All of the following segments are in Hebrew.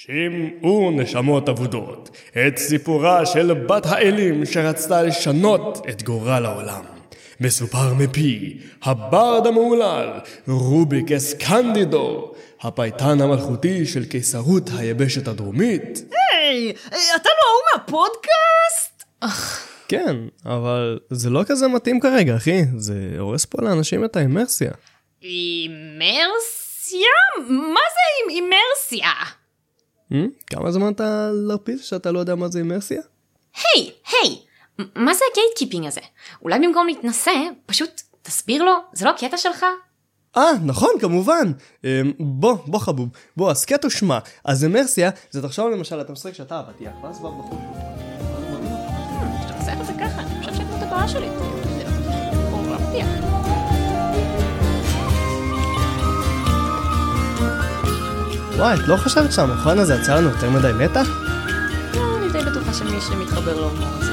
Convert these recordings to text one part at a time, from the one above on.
שמעו נשמות אבודות את סיפורה של בת האלים שרצתה לשנות את גורל העולם. מסופר מפי הברד המהולל רוביק אסקנדידו, הפייטן המלכותי של קיסרות היבשת הדרומית. היי, אתה לא ההוא מהפודקאסט? כן, אבל זה לא כזה מתאים כרגע, אחי. זה הורס פה לאנשים את האימרסיה. אימרסיה? מה זה אימרסיה? Hmm? כמה זמן אתה לארפיסט שאתה לא יודע מה זה אימרסיה? היי, היי, מה זה ה gatekeeping הזה? אולי במקום להתנשא, פשוט תסביר לו, זה לא הקטע שלך? אה, נכון, כמובן. אמ, בוא, בוא חבוב, בוא, הסכת ושמע. אז אימרסיה, זה תחשוב למשל, אתה משחק שאתה אבטיח, ואז בא בחור כשאתה עושה את זה ככה, אני חושב שאת הבאה שלי. לא- או לא וואי, את לא חושבת שהמכון הזה יצא לנו יותר מדי מתח? לא, אני די בטוחה שמי שמתחבר להומור הזה.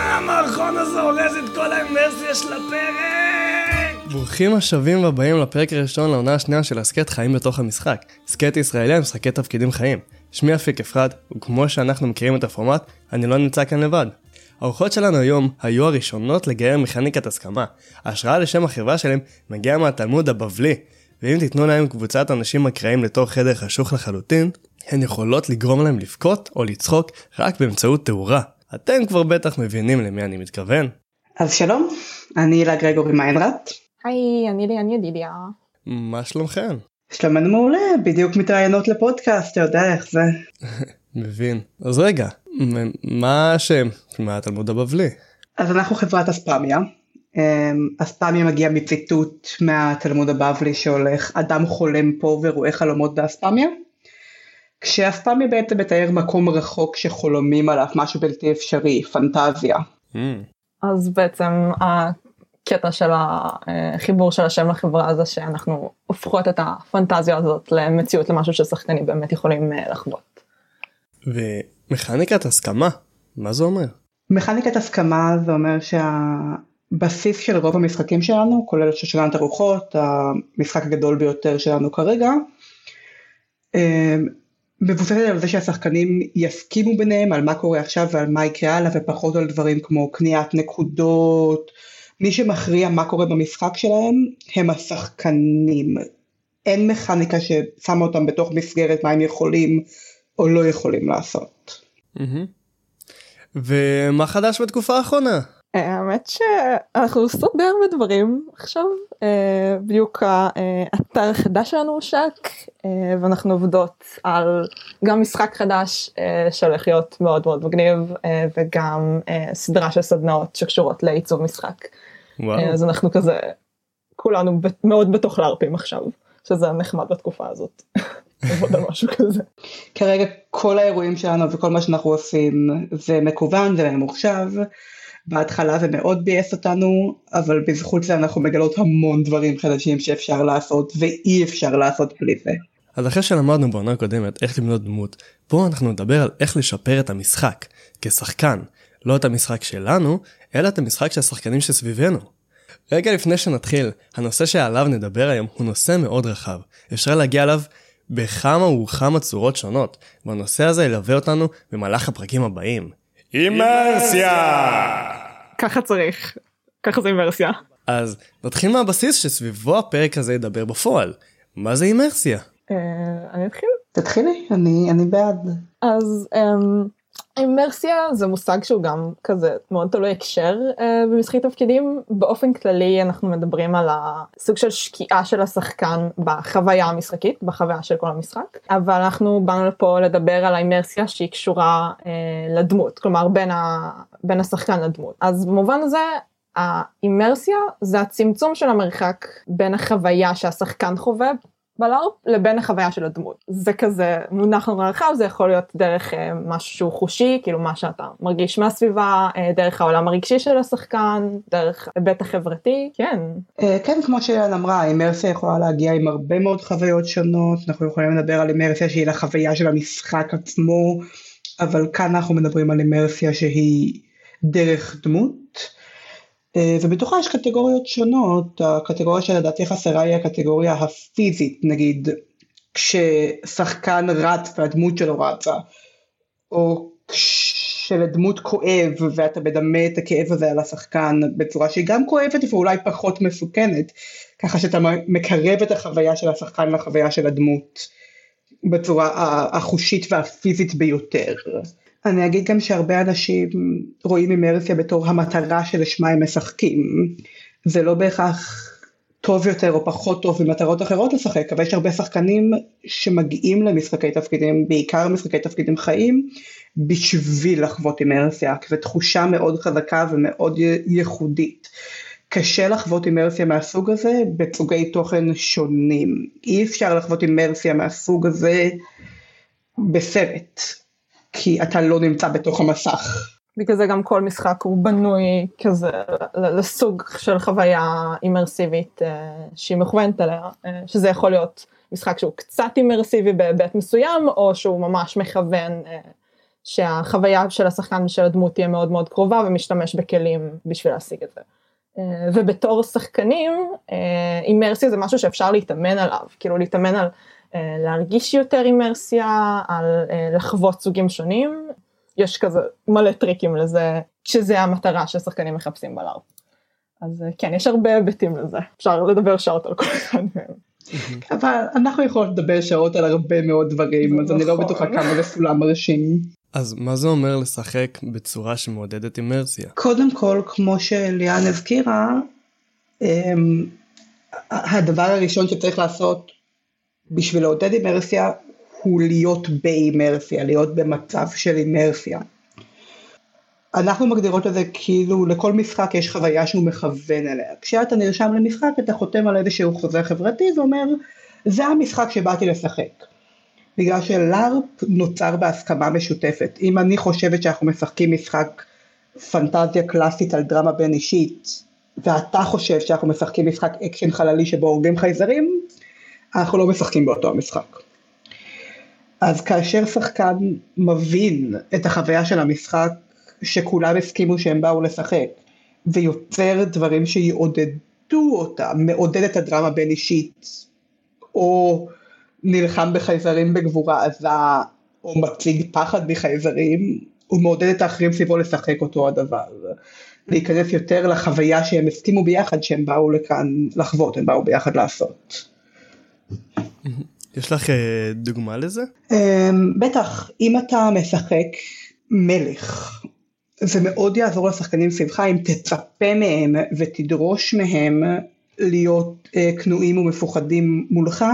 המערכון הזה הורס את כל האימרסיה של הפרק! ברוכים השבים והבאים לפרק הראשון לעונה השנייה של הסכת חיים בתוך המשחק. הסכת ישראלי על משחקי תפקידים חיים. שמי אפיק אפרת, וכמו שאנחנו מכירים את הפורמט, אני לא נמצא כאן לבד. האורחות שלנו היום היו הראשונות לגייר מכניקת הסכמה. ההשראה לשם החברה שלהם מגיעה מהתלמוד הבבלי, ואם תיתנו להם קבוצת אנשים אקראיים לתוך חדר חשוך לחלוטין, הן יכולות לגרום להם לבכות או לצחוק רק באמצעות תאורה. אתם כבר בטח מבינים למי אני מתכוון. אז שלום, אני הילה גרגורי מיינרט. היי, אני ליאן ידידיה. מה שלומכם? שלומנו מעולה, בדיוק מתראיינות לפודקאסט, אתה יודע איך זה. מבין. אז רגע, מה השם? מה התלמוד הבבלי? אז אנחנו חברת אספמיה. אמ, אספמיה מגיע מציטוט מהתלמוד הבבלי שהולך אדם חולם פה ורואה חלומות באספמיה. כשאספמיה בעצם מתאר מקום רחוק שחולמים עליו, משהו בלתי אפשרי, פנטזיה. Mm, אז בעצם הקטע של החיבור של השם לחברה זה שאנחנו הופכות את הפנטזיה הזאת למציאות למשהו ששחקנים באמת יכולים אה, לחוות. ומכניקת הסכמה, מה זה אומר? מכניקת הסכמה זה אומר שהבסיס של רוב המשחקים שלנו, כולל שושלנת הרוחות, המשחק הגדול ביותר שלנו כרגע, אמ, מבוססת על זה שהשחקנים יסכימו ביניהם על מה קורה עכשיו ועל מה יקרה הלאה ופחות על דברים כמו קניית נקודות, מי שמכריע מה קורה במשחק שלהם הם השחקנים. אין מכניקה ששמה אותם בתוך מסגרת מה הם יכולים או לא יכולים לעשות. ומה חדש בתקופה האחרונה? אה, האמת שאנחנו עושות די הרבה דברים עכשיו, אה, בדיוק האתר החדש שלנו הושק אה, ואנחנו עובדות על גם משחק חדש שהולך להיות מאוד מאוד מגניב וגם סדרה של סדנאות שקשורות לעיצוב משחק. וואו. אז אנחנו כזה כולנו מאוד בתוך לארפים עכשיו שזה נחמד בתקופה הזאת. לעבוד על משהו כזה. כרגע כל האירועים שלנו וכל מה שאנחנו עושים זה מקוון זה ממוחשב. בהתחלה זה מאוד ביאס אותנו אבל בזכות זה אנחנו מגלות המון דברים חדשים שאפשר לעשות ואי אפשר לעשות בלי זה. אז אחרי שלמדנו בעונה הקודמת איך לבנות דמות, פה אנחנו נדבר על איך לשפר את המשחק, כשחקן, לא את המשחק שלנו, אלא את המשחק של השחקנים שסביבנו. רגע לפני שנתחיל, הנושא שעליו נדבר היום הוא נושא מאוד רחב. אפשר להגיע אליו בכמה וכמה צורות שונות, והנושא הזה ילווה אותנו במהלך הפרקים הבאים. אימרסיה! ככה צריך, ככה זה אינברסיה. אז נתחיל מהבסיס שסביבו הפרק הזה ידבר בפועל. מה זה אימרסיה? אה, אני אתחיל. תתחילי, אני, אני בעד. אז אמ, אימרסיה זה מושג שהוא גם כזה מאוד תלוי הקשר אה, במשחקי תפקידים. באופן כללי אנחנו מדברים על הסוג של שקיעה של השחקן בחוויה המשחקית בחוויה של כל המשחק. אבל אנחנו באנו לפה לדבר על האימרסיה שהיא קשורה אה, לדמות כלומר בין, ה, בין השחקן לדמות. אז במובן הזה האימרסיה זה הצמצום של המרחק בין החוויה שהשחקן חווה בלארפ לבין החוויה של הדמות. זה כזה מונח נורא רחב, זה יכול להיות דרך אה, משהו שהוא חושי, כאילו מה שאתה מרגיש מהסביבה, אה, דרך העולם הרגשי של השחקן, דרך היבט החברתי, כן. אה, כן, כמו שאילן אמרה, אימרסיה יכולה להגיע עם הרבה מאוד חוויות שונות, אנחנו יכולים לדבר על אימרסיה שהיא לחוויה של המשחק עצמו, אבל כאן אנחנו מדברים על אימרסיה שהיא דרך דמות. אה, ובתוכה יש קטגוריות שונות, הקטגוריה שלדעתי חסרה היא הקטגוריה הפיזית, נגיד כששחקן רץ והדמות שלו רצה, או כשלדמות כואב ואתה מדמה את הכאב הזה על השחקן בצורה שהיא גם כואבת ואולי פחות מסוכנת, ככה שאתה מקרב את החוויה של השחקן לחוויה של הדמות בצורה החושית והפיזית ביותר. אני אגיד גם שהרבה אנשים רואים אימרסיה בתור המטרה שלשמה הם משחקים. זה לא בהכרח טוב יותר או פחות טוב ממטרות אחרות לשחק, אבל יש הרבה שחקנים שמגיעים למשחקי תפקידים, בעיקר משחקי תפקידים חיים, בשביל לחוות אימרסיה, כי זו תחושה מאוד חזקה ומאוד ייחודית. קשה לחוות אימרסיה מהסוג הזה בסוגי תוכן שונים. אי אפשר לחוות אימרסיה מהסוג הזה בסרט. כי אתה לא נמצא בתוך המסך. בגלל זה גם כל משחק הוא בנוי כזה לסוג של חוויה אימרסיבית אה, שהיא מכוונת עליה, אה, שזה יכול להיות משחק שהוא קצת אימרסיבי בהיבט מסוים, או שהוא ממש מכוון אה, שהחוויה של השחקן ושל הדמות תהיה מאוד מאוד קרובה ומשתמש בכלים בשביל להשיג את זה. ובתור שחקנים, אימרסיה זה משהו שאפשר להתאמן עליו, כאילו להתאמן על להרגיש יותר אימרסיה, על אה, לחוות סוגים שונים, יש כזה מלא טריקים לזה, שזה המטרה ששחקנים מחפשים בלארפ. אז אה, כן, יש הרבה היבטים לזה, אפשר לדבר שעות על כל אחד מהם. אבל אנחנו יכולים לדבר שעות על הרבה מאוד דברים, אז אני לא נכון. בטוחה כמה זה סולם מרשים. אז מה זה אומר לשחק בצורה שמעודדת אימרסיה? קודם כל, כמו שליאן הזכירה, אמ, הדבר הראשון שצריך לעשות בשביל לעודד אימרסיה הוא להיות באימרסיה, להיות במצב של אימרסיה. אנחנו מגדירות את זה כאילו לכל משחק יש חוויה שהוא מכוון אליה. כשאתה נרשם למשחק אתה חותם על איזשהו חוזה חברתי ואומר זה המשחק שבאתי לשחק. בגלל שלארפ נוצר בהסכמה משותפת. אם אני חושבת שאנחנו משחקים משחק פנטזיה קלאסית על דרמה בין אישית ואתה חושב שאנחנו משחקים משחק אקשן חללי שבו הורגים חייזרים, אנחנו לא משחקים באותו המשחק. אז כאשר שחקן מבין את החוויה של המשחק שכולם הסכימו שהם באו לשחק ויוצר דברים שיעודדו אותה, מעודד את הדרמה בין אישית או נלחם בחייזרים בגבורה עזה או מציג פחד מחייזרים הוא מעודד את האחרים סביבו לשחק אותו הדבר. להיכנס יותר לחוויה שהם הסכימו ביחד שהם באו לכאן לחוות, הם באו ביחד לעשות. יש לך אה, דוגמה לזה? אמ, בטח, אם אתה משחק מלך, זה מאוד יעזור לשחקנים סביבך אם תצפה מהם ותדרוש מהם להיות אה, כנועים ומפוחדים מולך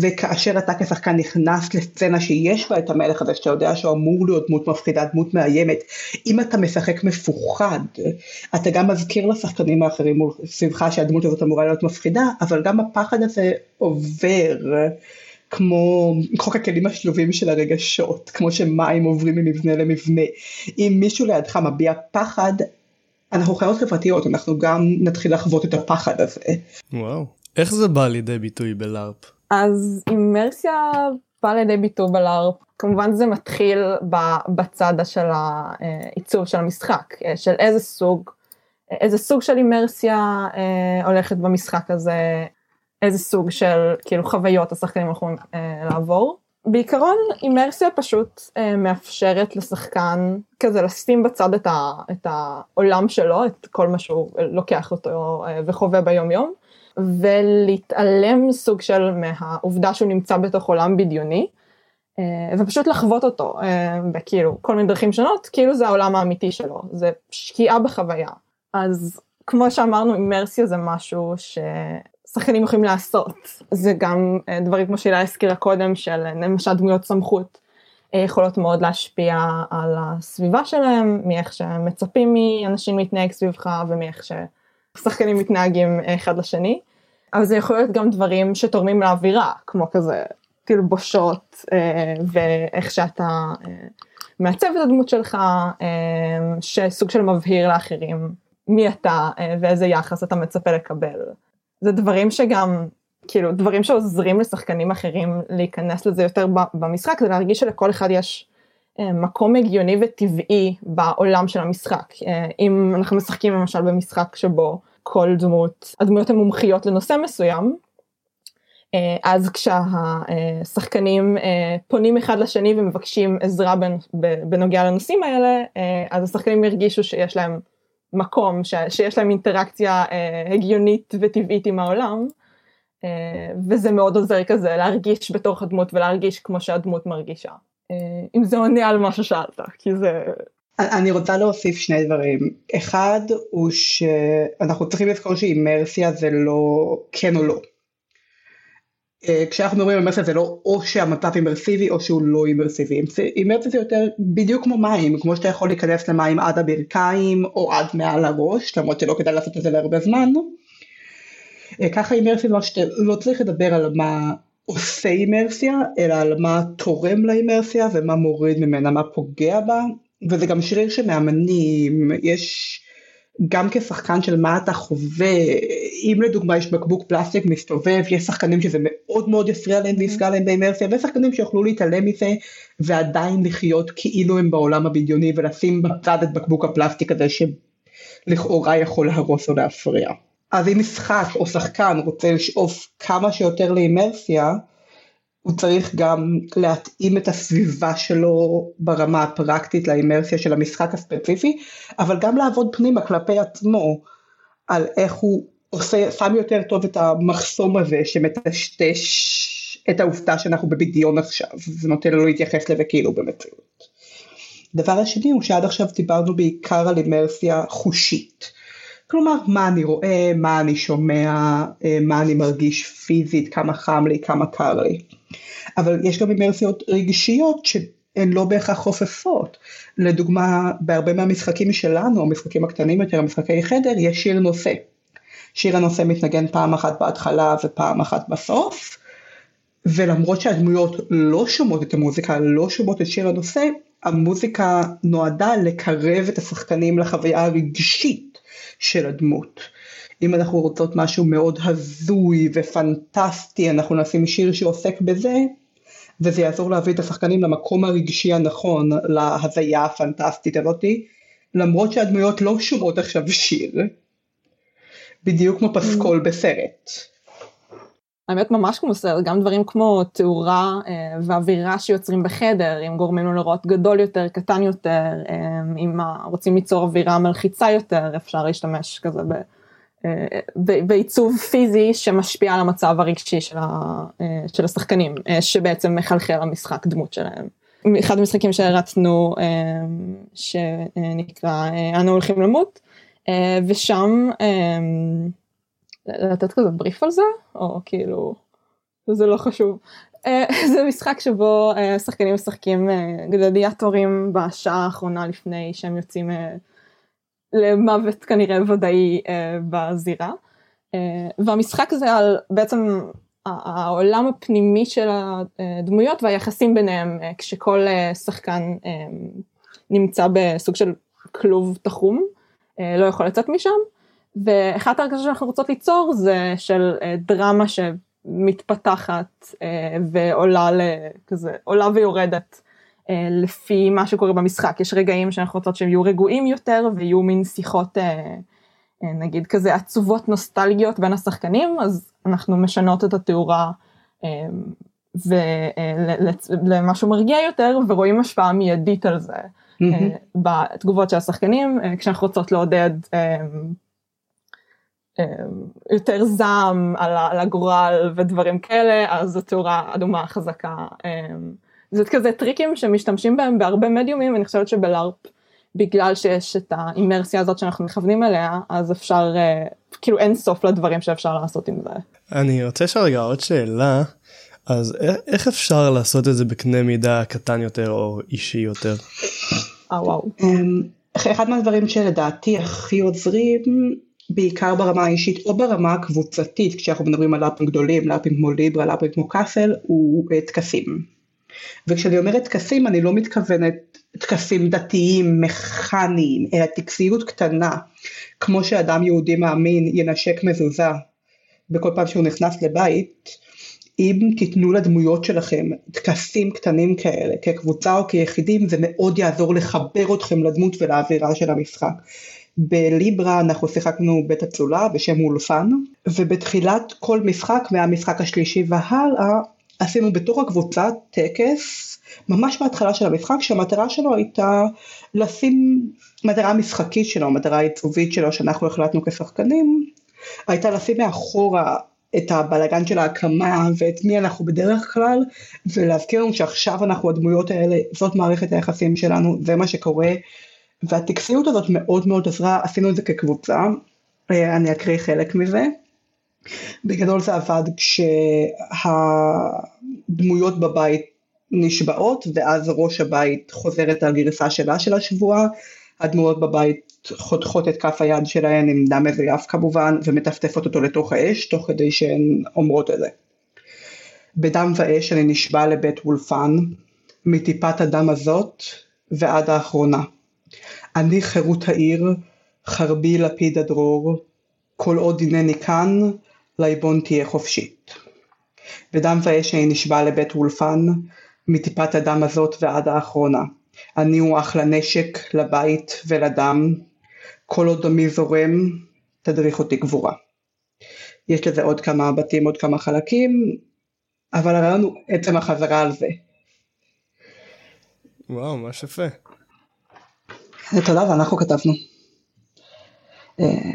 וכאשר אתה כשחקן נכנס לסצנה שיש בה את המלך הזה שאתה יודע שהוא אמור להיות דמות מפחידה, דמות מאיימת, אם אתה משחק מפוחד, אתה גם מזכיר לשחקנים האחרים סביבך שהדמות הזאת אמורה להיות מפחידה, אבל גם הפחד הזה עובר כמו חוק הכלים השלובים של הרגשות, כמו שמים עוברים ממבנה למבנה. אם מישהו לידך מביע פחד, אנחנו חיות חברתיות, אנחנו גם נתחיל לחוות את הפחד הזה. וואו, איך זה בא לידי ביטוי בלארפ? אז אימרסיה בא לידי ביטוי בלארפ, כמובן זה מתחיל בצד של העיצוב של המשחק, אה, של איזה סוג, איזה סוג של אימרסיה אה, הולכת במשחק הזה, איזה סוג של כאילו חוויות השחקנים יכולים אה, לעבור. בעיקרון אימרסיה פשוט אה, מאפשרת לשחקן כזה לשים בצד את, ה, את העולם שלו, את כל מה שהוא לוקח אותו אה, וחווה ביום יום, ולהתעלם סוג של מהעובדה שהוא נמצא בתוך עולם בדיוני אה, ופשוט לחוות אותו אה, בכאילו כל מיני דרכים שונות כאילו זה העולם האמיתי שלו זה שקיעה בחוויה. אז כמו שאמרנו אימרסיה זה משהו ששחקנים יכולים לעשות. זה גם אה, דברים כמו שאלה הזכירה קודם של למשל דמויות סמכות יכולות מאוד להשפיע על הסביבה שלהם מאיך שמצפים מאנשים להתנהג סביבך ומאיך ש... שחקנים מתנהגים אחד לשני, אבל זה יכול להיות גם דברים שתורמים לאווירה, כמו כזה תלבושות אה, ואיך שאתה אה, מעצב את הדמות שלך, אה, שסוג של מבהיר לאחרים מי אתה אה, ואיזה יחס אתה מצפה לקבל. זה דברים שגם, כאילו דברים שעוזרים לשחקנים אחרים להיכנס לזה יותר במשחק, זה להרגיש שלכל אחד יש מקום הגיוני וטבעי בעולם של המשחק. אם אנחנו משחקים למשל במשחק שבו כל דמות, הדמויות הן מומחיות לנושא מסוים, אז כשהשחקנים פונים אחד לשני ומבקשים עזרה בנוגע לנושאים האלה, אז השחקנים הרגישו שיש להם מקום, שיש להם אינטראקציה הגיונית וטבעית עם העולם. וזה מאוד עוזר כזה להרגיש בתוך הדמות ולהרגיש כמו שהדמות מרגישה. אם זה עונה על מה ששאלת, כי זה... אני רוצה להוסיף שני דברים. אחד הוא שאנחנו צריכים לזכור שאימרסיה זה לא כן או לא. כשאנחנו מדברים על אימרסיה זה לא או שהמצב אימרסיבי או שהוא לא אימרסיבי. אימרסיה זה יותר בדיוק כמו מים, כמו שאתה יכול להיכנס למים עד הברכיים או עד מעל הראש, למרות שלא כדאי לעשות את זה להרבה זמן. ככה אימרסיה מה שאתה לא צריך לדבר על מה עושה אימרסיה, אלא על מה תורם לאימרסיה ומה מוריד ממנה, מה פוגע בה, וזה גם שריר שמאמנים, יש גם כשחקן של מה אתה חווה, אם לדוגמה יש בקבוק פלסטיק מסתובב, יש שחקנים שזה מאוד מאוד יפריע להם ויפגע להם באימרסיה, ויש שחקנים שיוכלו להתעלם מזה ועדיין לחיות כאילו הם בעולם הבדיוני ולשים בצד את בקבוק הפלסטיק הזה שלכאורה יכול להרוס או להפריע. אז אם משחק או שחקן רוצה לשאוף כמה שיותר לאימרסיה, הוא צריך גם להתאים את הסביבה שלו ברמה הפרקטית לאימרסיה של המשחק הספציפי, אבל גם לעבוד פנימה כלפי עצמו, על איך הוא עושה, שם יותר טוב את המחסום הזה שמטשטש את העובדה שאנחנו בבדיון עכשיו, זה נותן לנו להתייחס לזה כאילו במציאות. דבר השני הוא שעד עכשיו דיברנו בעיקר על אימרסיה חושית. כלומר מה אני רואה, מה אני שומע, מה אני מרגיש פיזית, כמה חם לי, כמה קר לי. אבל יש גם אימרסיות רגשיות שהן לא בהכרח חופפות. לדוגמה, בהרבה מהמשחקים שלנו, המשחקים הקטנים יותר, המשחקי חדר, יש שיר נושא. שיר הנושא מתנגן פעם אחת בהתחלה ופעם אחת בסוף, ולמרות שהדמויות לא שומעות את המוזיקה, לא שומעות את שיר הנושא, המוזיקה נועדה לקרב את השחקנים לחוויה הרגשית של הדמות. אם אנחנו רוצות משהו מאוד הזוי ופנטסטי, אנחנו נשים שיר שעוסק בזה, וזה יעזור להביא את השחקנים למקום הרגשי הנכון, להזיה הפנטסטית הזאתי, למרות שהדמויות לא שומעות עכשיו שיר, בדיוק כמו פסקול. בסרט. האמת ממש כמו סרט, גם דברים כמו תאורה אה, ואווירה שיוצרים בחדר, אם גורמים לו לראות גדול יותר, קטן יותר, אה, אם רוצים ליצור אווירה מלחיצה יותר, אפשר להשתמש כזה ב... אה, בעיצוב פיזי שמשפיע על המצב הרגשי של, ה, אה, של השחקנים אה, שבעצם מחלחל למשחק דמות שלהם. אחד המשחקים שהרצנו שנקרא אנו הולכים למות ושם לתת כזה בריף על זה או כאילו זה לא חשוב זה משחק שבו שחקנים משחקים גלדיאטורים בשעה האחרונה לפני שהם יוצאים למוות כנראה ודאי אה, בזירה. אה, והמשחק הזה על בעצם העולם הפנימי של הדמויות והיחסים ביניהם אה, כשכל אה, שחקן אה, נמצא בסוג של כלוב תחום, אה, לא יכול לצאת משם. ואחת הרגשות שאנחנו רוצות ליצור זה של אה, דרמה שמתפתחת אה, ועולה לכזה, עולה ויורדת אה, לפי מה שקורה במשחק, יש רגעים שאנחנו רוצות שהם יהיו רגועים יותר ויהיו מין שיחות נגיד כזה עצובות נוסטלגיות בין השחקנים, אז אנחנו משנות את התאורה למשהו מרגיע יותר ורואים השפעה מיידית על זה mm-hmm. בתגובות של השחקנים, כשאנחנו רוצות לעודד יותר זעם על הגורל ודברים כאלה, אז התאורה אדומה חזקה. זה כזה טריקים שמשתמשים בהם בהרבה מדיומים אני חושבת שבלארפ בגלל שיש את האימרסיה הזאת שאנחנו מכוונים אליה אז אפשר uh, כאילו אין סוף לדברים שאפשר לעשות עם זה. אני רוצה לשאול רגע עוד שאלה אז איך אפשר לעשות את זה בקנה מידה קטן יותר או אישי יותר. אה וואו. אמ, אחד מהדברים שלדעתי הכי עוזרים בעיקר ברמה האישית או ברמה הקבוצתית כשאנחנו מדברים על לאפים גדולים לאפים כמו ליברה לאפים כמו קאסל הוא אה, טקסים. וכשאני אומרת טקסים אני לא מתכוונת טקסים דתיים, מכניים, אלא טקסיות קטנה, כמו שאדם יהודי מאמין ינשק מזוזה בכל פעם שהוא נכנס לבית, אם תיתנו לדמויות שלכם טקסים קטנים כאלה, כקבוצה או כיחידים, זה מאוד יעזור לחבר אתכם לדמות ולאווירה של המשחק. בליברה אנחנו שיחקנו בית אצולה בשם אולפן, ובתחילת כל משחק, מהמשחק השלישי והלאה, עשינו בתוך הקבוצה טקס, ממש בהתחלה של המשחק, שהמטרה שלו הייתה לשים, מטרה משחקית שלו, מטרה עיצובית שלו, שאנחנו החלטנו כשחקנים, הייתה לשים מאחורה את הבלגן של ההקמה ואת מי אנחנו בדרך כלל ולהזכיר לנו שעכשיו אנחנו הדמויות האלה, זאת מערכת היחסים שלנו, זה מה שקורה והטקסיות הזאת מאוד מאוד עזרה, עשינו את זה כקבוצה, אה, אני אקריא חלק מזה. בגדול זה עבד כשהדמויות בבית נשבעות ואז ראש הבית חוזרת על גרסה שלה של השבועה, הדמויות בבית חותכות את כף היד שלהן עם דם מזויף כמובן ומטפטפות אותו לתוך האש תוך כדי שהן אומרות את זה. בדם ואש אני נשבע לבית וולפן מטיפת הדם הזאת ועד האחרונה. אני חירות העיר, חרבי לפיד הדרור, כל עוד הנני כאן, ליבון תהיה חופשית. בדם ואש אני נשבע לבית וולפן, מטיפת הדם הזאת ועד האחרונה. אני הוא אחלה נשק לבית ולדם, כל עוד דמי זורם, תדריך אותי גבורה. יש לזה עוד כמה בתים, עוד כמה חלקים, אבל הרעיון הוא עצם החזרה על זה. וואו, ממש יפה. תודה, ואנחנו כתבנו. אה,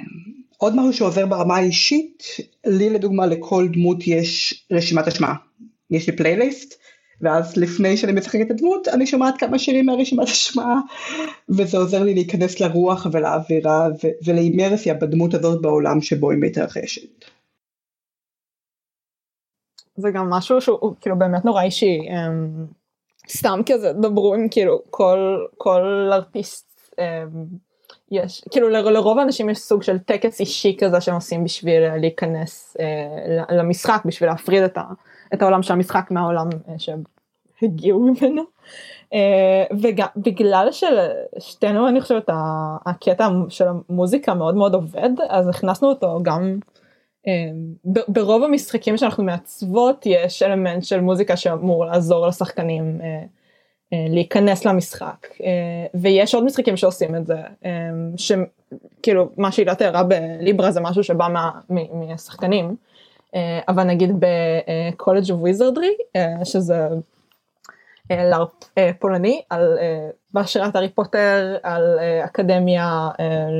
עוד משהו שעוזר ברמה האישית, לי לדוגמה לכל דמות יש רשימת השמעה. יש לי פלייליסט, ואז לפני שאני משחקת את הדמות, אני שומעת כמה שירים מהרשימת השמעה, וזה עוזר לי להיכנס לרוח ולאווירה ולאימרסיה בדמות הזאת בעולם שבו היא מתרחשת. זה גם משהו שהוא כאילו באמת נורא אישי. אמ, סתם כזה דברו עם כאילו כל כל ארטיסט יש כאילו לרוב האנשים יש סוג של טקס אישי כזה שהם עושים בשביל להיכנס אה, למשחק בשביל להפריד את, ה, את העולם של המשחק מהעולם אה, שהם הגיעו ממנו. אה, וגם בגלל שלשתינו אני חושבת הקטע של המוזיקה מאוד מאוד עובד אז הכנסנו אותו גם ברוב המשחקים שאנחנו מעצבות יש אלמנט של מוזיקה שאמור לעזור לשחקנים אה, להיכנס למשחק. אה, ויש עוד משחקים שעושים את זה אה, שכאילו מה שהילה תיארה בליברה זה משהו שבא מה, מהשחקנים. אבל נגיד בקולג' אוף ויזרדרי שזה לארפ פולני על בהשראת הארי פוטר על אקדמיה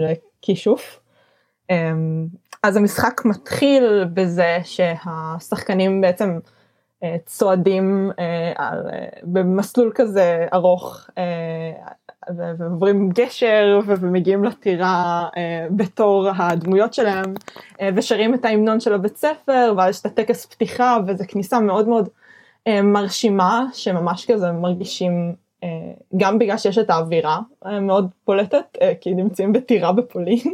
לכישוף. אז המשחק מתחיל בזה שהשחקנים בעצם אה, צועדים אה, אה, במסלול כזה ארוך ועוברים גשר ומגיעים לטירה בתור הדמויות שלהם ושרים את ההמנון של הבית ספר ואז יש את הטקס פתיחה וזה כניסה מאוד מאוד מרשימה שממש כזה מרגישים גם בגלל שיש את האווירה מאוד פולטת כי נמצאים בטירה בפולין. אה,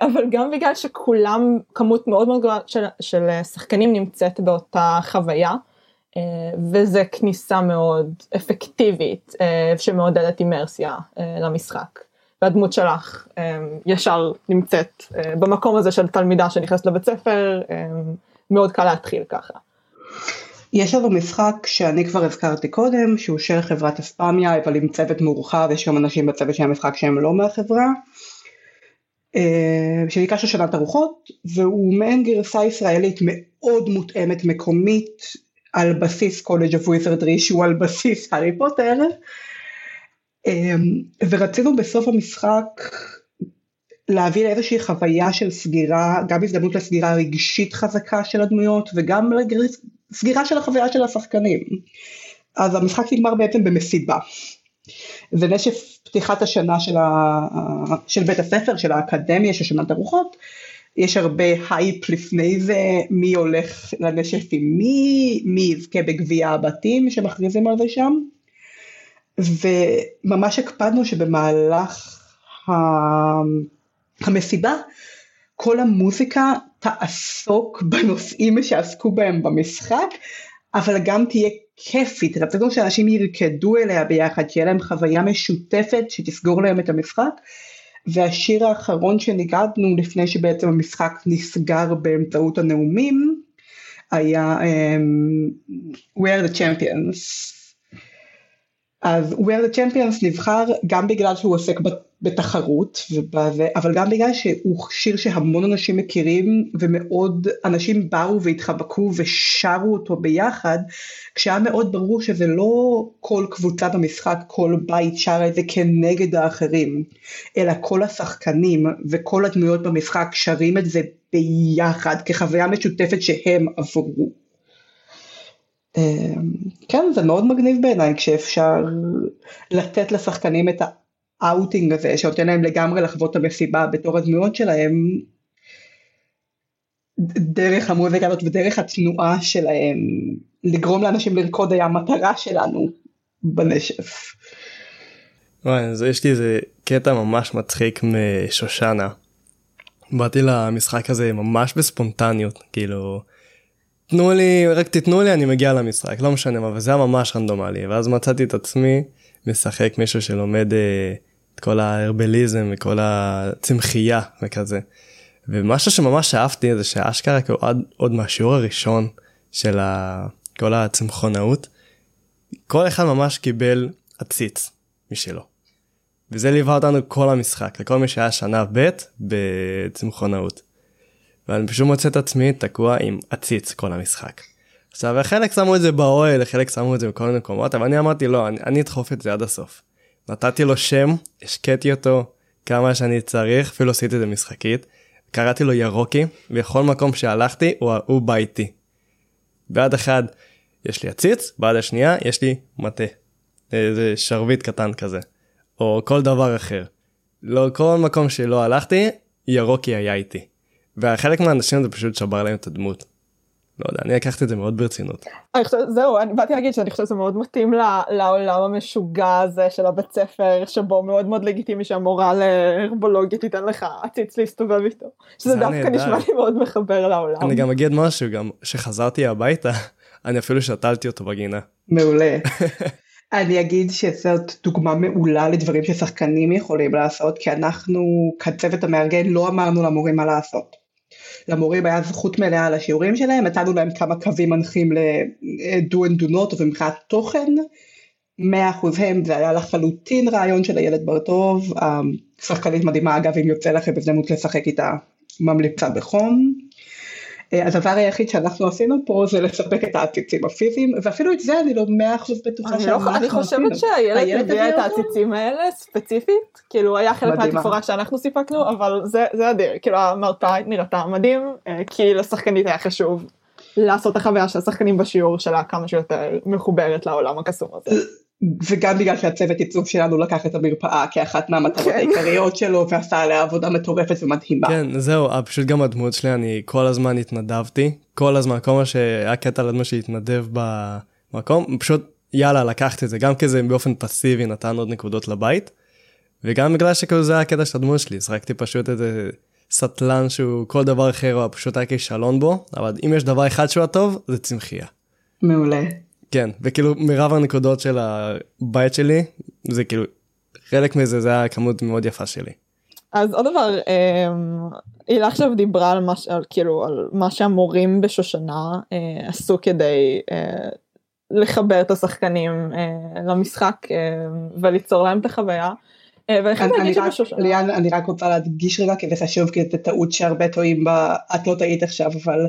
אבל גם בגלל שכולם כמות מאוד מאוד גדולה של, של שחקנים נמצאת באותה חוויה אה, וזה כניסה מאוד אפקטיבית אה, שמעודדת אימרסיה למשחק. והדמות שלך ישר נמצאת במקום הזה של תלמידה שנכנסת לבית ספר מאוד קל להתחיל ככה. יש לנו משחק שאני כבר הזכרתי קודם שהוא של חברת אספמיה אבל עם צוות מורחב יש גם אנשים בצוות של המשחק שהם לא מהחברה אה, שנקרא שושנת הרוחות והוא מעין גרסה ישראלית מאוד מותאמת מקומית על בסיס College of Wizardry שהוא על בסיס הארי פוטר אה, ורצינו בסוף המשחק להביא לאיזושהי חוויה של סגירה, גם הזדמנות לסגירה רגשית חזקה של הדמויות וגם סגירה של החוויה של השחקנים. אז המשחק נגמר בעצם במסיבה. ונשף פתיחת השנה של, ה, של בית הספר, של האקדמיה, של שושנת הרוחות, יש הרבה הייפ לפני זה, מי הולך לנשף עם מי, מי יזכה בגביע הבתים שמכריזים על זה שם, וממש הקפדנו שבמהלך המסיבה, כל המוזיקה תעסוק בנושאים שעסקו בהם במשחק, אבל גם תהיה כיפית, רצינו שאנשים ירקדו אליה ביחד, שיהיה להם חוויה משותפת שתסגור להם את המשחק, והשיר האחרון שניגדנו לפני שבעצם המשחק נסגר באמצעות הנאומים, היה um, We are the Champions. אז We are the Champions נבחר גם בגלל שהוא עוסק בתחרות, אבל גם בגלל שהוא שיר שהמון אנשים מכירים ומאוד אנשים באו והתחבקו ושרו אותו ביחד, כשהיה מאוד ברור שזה לא כל קבוצה במשחק, כל בית שרה את זה כנגד האחרים, אלא כל השחקנים וכל הדמויות במשחק שרים את זה ביחד כחוויה משותפת שהם עברו. אמ, כן זה מאוד מגניב בעיניי כשאפשר לתת לשחקנים את האאוטינג הזה שנותן להם לגמרי לחוות את המסיבה בתור הדמויות שלהם דרך המוזיקה הזאת ודרך התנועה שלהם לגרום לאנשים לרקוד היה המטרה שלנו בנשף. וואי, אז יש לי איזה קטע ממש מצחיק משושנה. באתי למשחק הזה ממש בספונטניות כאילו תנו לי רק תיתנו לי אני מגיע למשחק לא משנה מה וזה היה ממש רנדומלי ואז מצאתי את עצמי משחק מישהו שלומד אה, את כל ההרבליזם וכל הצמחייה וכזה. ומשהו שממש אהבתי זה שאשכרה כאילו עוד, עוד מהשיעור הראשון של ה, כל הצמחונאות כל אחד ממש קיבל עציץ משלו. וזה ליווה אותנו כל המשחק לכל מי שהיה שנה ב' בצמחונאות. ואני פשוט מוצא את עצמי תקוע עם עציץ כל המשחק. עכשיו חלק שמו את זה באוהל חלק שמו את זה בכל מיני מקומות אבל אני אמרתי לא אני, אני אדחוף את זה עד הסוף. נתתי לו שם השקיתי אותו כמה שאני צריך אפילו עשיתי את זה משחקית. קראתי לו ירוקי בכל מקום שהלכתי הוא, הוא בא איתי. בעד אחד יש לי עציץ בעד השנייה יש לי מטה. איזה שרביט קטן כזה. או כל דבר אחר. לא כל מקום שלא הלכתי ירוקי היה איתי. וחלק מהאנשים זה פשוט שבר להם את הדמות. לא יודע, אני לקחתי את זה מאוד ברצינות. אני חושבת, זהו, אני באתי להגיד שאני חושבת שזה מאוד מתאים לעולם המשוגע הזה של הבית ספר, שבו מאוד מאוד לגיטימי שהמורה להרבולוגיה תיתן לך עציץ להסתובב איתו. שזה דווקא נשמע לי מאוד מחבר לעולם. אני גם אגיד משהו, גם שחזרתי הביתה, אני אפילו שתלתי אותו בגינה. מעולה. אני אגיד שזאת דוגמה מעולה לדברים ששחקנים יכולים לעשות, כי אנחנו כצוות המארגן לא אמרנו למורים מה לעשות. למורים היה זכות מלאה על השיעורים שלהם, נתנו להם כמה קווים מנחים ל-do and do not ומבחינת תוכן, 100% הם, זה היה לחלוטין רעיון של הילד בר-טוב, שחקנית מדהימה אגב אם יוצא לכם הזדמנות לשחק איתה, ממליצה בחום. אה, הדבר היחיד שאנחנו עשינו פה זה לספק את העציצים הפיזיים ואפילו את זה אני לא מאה אחוז בטוחה שאנחנו עשינו. אני חושבת שהילד הביא את העציצים האלה ספציפית כאילו היה חלק מהתפאורה שאנחנו סיפקנו אבל זה זה אדיר כאילו המרפאה נראתה מדהים אה, כי לשחקנית היה חשוב לעשות את החוויה של השחקנים בשיעור שלה כמה שיותר מחוברת לעולם הקסום הזה. וגם בגלל שהצוות עיצוב שלנו לקח את המרפאה כאחת מהמטרות כן. העיקריות שלו ועשה עליה עבודה מטורפת ומדהימה. כן זהו פשוט גם הדמות שלי אני כל הזמן התנדבתי כל הזמן כל מה שהיה קטע לדמות שהתנדב במקום פשוט יאללה לקחתי את זה גם כזה באופן פסיבי נתן עוד נקודות לבית. וגם בגלל שכאילו זה היה הקטע של הדמות שלי זרקתי פשוט איזה סטלן שהוא כל דבר אחר הוא פשוט היה כישלון בו אבל אם יש דבר אחד שהוא הטוב זה צמחייה. מעולה. כן וכאילו מרב הנקודות של הבית שלי זה כאילו חלק מזה זה היה כמות מאוד יפה שלי. אז עוד דבר אמ, הילה עכשיו דיברה על מה, על, כאילו על מה שהמורים בשושנה אה, עשו כדי אה, לחבר את השחקנים אה, למשחק אה, וליצור להם את החוויה. אה, אני, רק, ליאן, אני רק רוצה להדגיש רגע כי זה חשוב כי זה טעות שהרבה טועים בה את לא טעית עכשיו אבל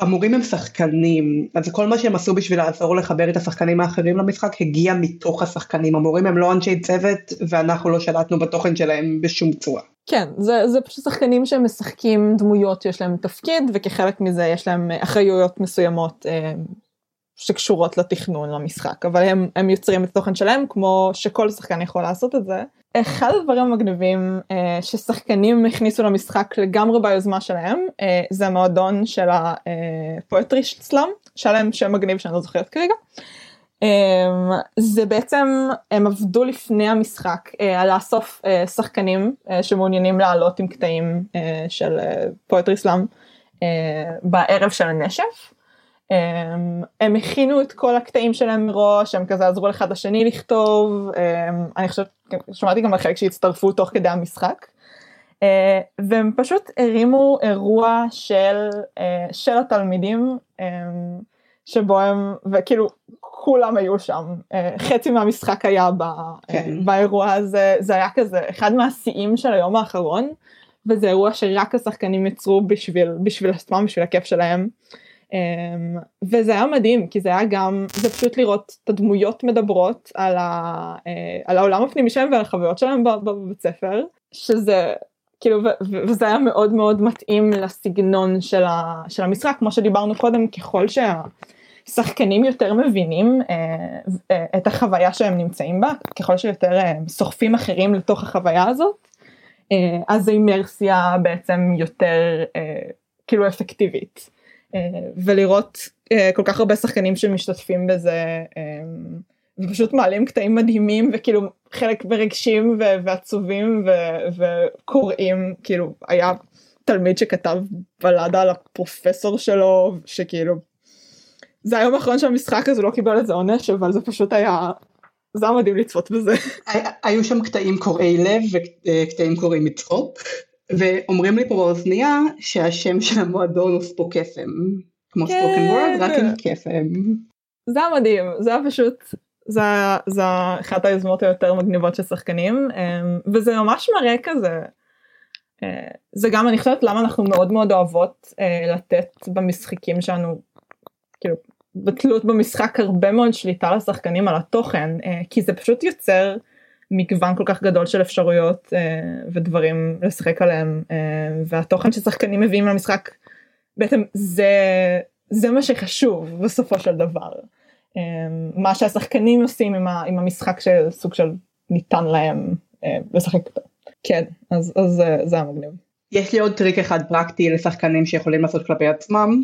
המורים הם שחקנים, אז כל מה שהם עשו בשביל לעזור לחבר את השחקנים האחרים למשחק הגיע מתוך השחקנים, המורים הם לא אנשי צוות ואנחנו לא שלטנו בתוכן שלהם בשום צורה. כן, זה, זה פשוט שחקנים שהם משחקים דמויות שיש להם תפקיד וכחלק מזה יש להם אחריויות מסוימות אה, שקשורות לתכנון למשחק, אבל הם, הם יוצרים את התוכן שלהם כמו שכל שחקן יכול לעשות את זה. אחד הדברים המגניבים אה, ששחקנים הכניסו למשחק לגמרי ביוזמה שלהם אה, זה המועדון של הפואטרי סלאם שהיה להם שם מגניב שאני לא זוכרת כרגע. אה, זה בעצם הם עבדו לפני המשחק אה, על לאסוף אה, שחקנים אה, שמעוניינים לעלות עם קטעים אה, של פואטרי סלאם אה, בערב של הנשף. הם, הם הכינו את כל הקטעים שלהם מראש, הם כזה עזרו אחד לשני לכתוב, הם, אני חושבת, שמעתי גם על חלק שהצטרפו תוך כדי המשחק. והם פשוט הרימו אירוע של, של התלמידים שבו הם, וכאילו כולם היו שם, חצי מהמשחק היה ב, כן. באירוע הזה, זה היה כזה אחד מהשיאים של היום האחרון, וזה אירוע שרק השחקנים יצרו בשביל, בשביל עצמם, בשביל הכיף שלהם. Um, וזה היה מדהים כי זה היה גם זה פשוט לראות את הדמויות מדברות על, ה, uh, על העולם הפנימי שלהם ועל החוויות שלהם בבית ספר שזה כאילו וזה היה מאוד מאוד מתאים לסגנון של, ה, של המשחק כמו שדיברנו קודם ככל שהשחקנים יותר מבינים uh, uh, את החוויה שהם נמצאים בה ככל שיותר uh, סוחפים אחרים לתוך החוויה הזאת uh, אז האימרסיה בעצם יותר uh, כאילו אפקטיבית. אה, ולראות אה, כל כך הרבה שחקנים שמשתתפים בזה אה, ופשוט מעלים קטעים מדהימים וכאילו חלק ברגשים ועצובים וקוראים כאילו היה תלמיד שכתב בלדה על הפרופסור שלו שכאילו זה היום האחרון של המשחק הזה לא קיבל איזה עונש אבל זה פשוט היה זה היה מדהים לצפות בזה. היו שם קטעים קורעי לב וקטעים קורעי מצחוק ואומרים לי פה באוזנייה שהשם של המועדון הוא ספוקסם, כמו כן. ספוקן וורד, רק עם קסם. זה היה מדהים, זה היה פשוט, זה, זה אחת היוזמות היותר מגניבות של שחקנים, אמ, וזה ממש מראה כזה, אה, זה גם אני חושבת למה אנחנו מאוד מאוד אוהבות אה, לתת במשחקים שלנו, כאילו בתלות במשחק הרבה מאוד שליטה לשחקנים על התוכן, אה, כי זה פשוט יוצר מגוון כל כך גדול של אפשרויות אה, ודברים לשחק עליהם אה, והתוכן ששחקנים מביאים למשחק בעצם זה זה מה שחשוב בסופו של דבר. אה, מה שהשחקנים עושים עם, ה, עם המשחק שסוג של ניתן להם לשחק אותו. כן אז, אז זה, זה היה מגניב. יש לי עוד טריק אחד פרקטי לשחקנים שיכולים לעשות כלפי עצמם.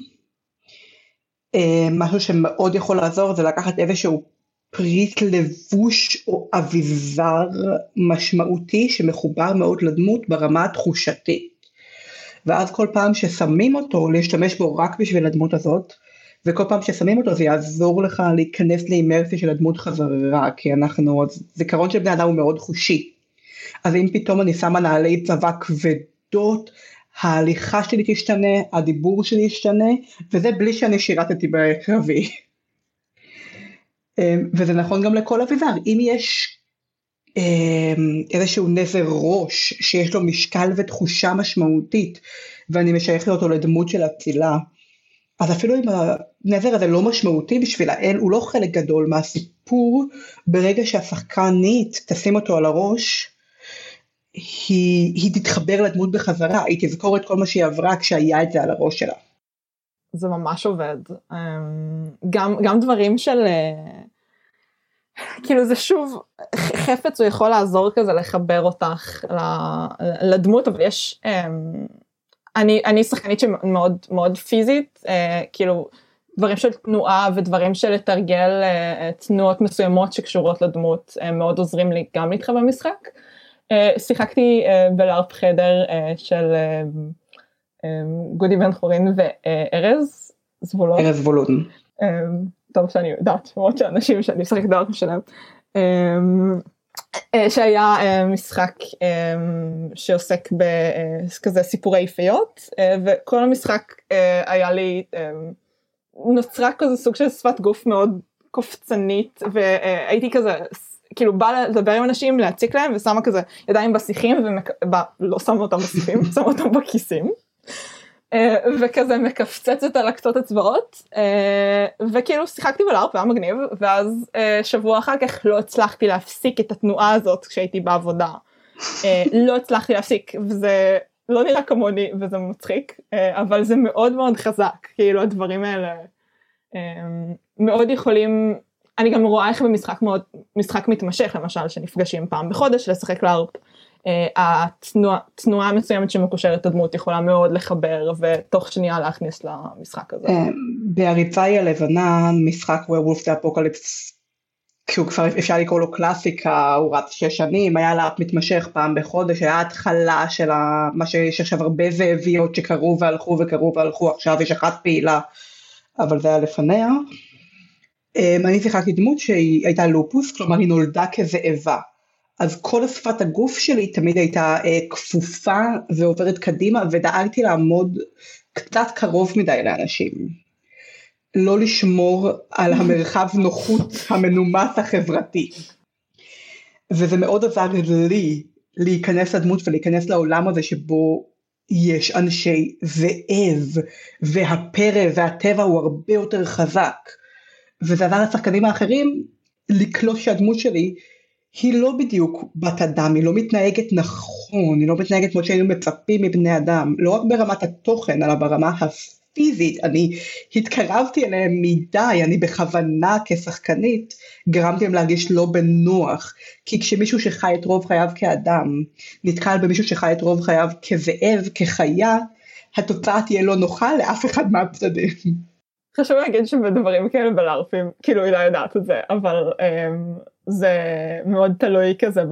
משהו שמאוד יכול לעזור זה לקחת איזשהו פריט לבוש או אביזר משמעותי שמחובר מאוד לדמות ברמה התחושתית. ואז כל פעם ששמים אותו להשתמש בו רק בשביל הדמות הזאת וכל פעם ששמים אותו זה יעזור לך להיכנס לאימרסיה של הדמות חזרה כי אנחנו, זיכרון של בני אדם הוא מאוד חושי. אז אם פתאום אני שמה נעלי צבא כבדות ההליכה שלי תשתנה, הדיבור שלי ישתנה וזה בלי שאני שירתתי בקרבי. אמ, וזה נכון גם לכל אביזר, אם יש אמ, איזשהו נזר ראש שיש לו משקל ותחושה משמעותית ואני משייכת אותו לדמות של אצילה אז אפילו אם הנזר הזה לא משמעותי בשביל האל הוא לא חלק גדול מהסיפור. ברגע שהשחקנית תשים אותו על הראש היא, היא תתחבר לדמות בחזרה. היא תזכור את כל מה שהיא עברה כשהיה את זה על הראש שלה. זה ממש עובד. אמ, גם גם דברים של אה, כאילו זה שוב חפץ הוא יכול לעזור כזה לחבר אותך לדמות אבל יש אמ, אני אני שחקנית שמאוד מאוד פיזית אה, כאילו דברים של תנועה ודברים של לתרגל אה, תנועות מסוימות שקשורות לדמות מאוד עוזרים לי גם להתחבר במשחק. שיחקתי בלארפ חדר של גודי בן חורין וארז זבולון. ארז זבולון. טוב שאני יודעת, למרות שאנשים שאני. אמ, אה, שהיה אה, משחק אמ, שעוסק בכזה סיפורי פיות וכל המשחק אה, היה לי אמ, נוצרה כזה סוג של שפת גוף מאוד קופצנית והייתי כזה כאילו באה לדבר עם אנשים להציק להם ושמה כזה ידיים בשיחים ולא שמה אותם בשיחים שמה אותם בכיסים. אה, וכזה מקפצצת על הקצות אצבעות אה, וכאילו שיחקתי בלארפ היה מגניב ואז אה, שבוע אחר כך לא הצלחתי להפסיק את התנועה הזאת כשהייתי בעבודה. לא הצלחתי להפסיק וזה לא נראה כמוני וזה מצחיק אבל זה מאוד מאוד חזק כאילו הדברים האלה מאוד יכולים אני גם רואה איך במשחק מאוד משחק מתמשך למשל שנפגשים פעם בחודש לשחק לארפ התנועה המסוימת שמקושרת הדמות יכולה מאוד לחבר ותוך שנייה להכניס למשחק הזה. אה, בהריצה היא הלבנה משחק ווירולף דה אפוקליפס כשהוא כבר אפשר לקרוא לו קלאסיקה הוא רץ שש שנים היה לאפ מתמשך פעם בחודש היה התחלה של מה שיש עכשיו הרבה זאביות שקרו והלכו וקרו והלכו עכשיו יש אחת פעילה אבל זה היה לפניה. אה, אני שיחקתי דמות שהיא הייתה לופוס כלומר היא נולדה כזאבה אז כל שפת הגוף שלי תמיד הייתה אה, כפופה ועוברת קדימה ודאגתי לעמוד קצת קרוב מדי לאנשים. לא לשמור על המרחב נוחות המנומס החברתי. וזה מאוד עזר לי להיכנס לדמות ולהיכנס לעולם הזה שבו יש אנשי זאב והפרא והטבע הוא הרבה יותר חזק. וזה עזר לשחקנים האחרים לקלוט שהדמות שלי היא לא בדיוק בת אדם, היא לא מתנהגת נכון, היא לא מתנהגת כמו שהיינו מצפים מבני אדם, לא רק ברמת התוכן, אלא ברמה הפיזית, אני התקרבתי אליהם מדי, אני בכוונה כשחקנית גרמתי להם להרגיש לא בנוח, כי כשמישהו שחי את רוב חייו כאדם, נתקל במישהו שחי את רוב חייו כזאב, כחיה, התוצאה תהיה לא נוחה לאף אחד מהצדדים. חשוב להגיד שבדברים כאלה בלארפים, כאילו היא לא יודעת את זה, אבל um, זה מאוד תלוי כזה,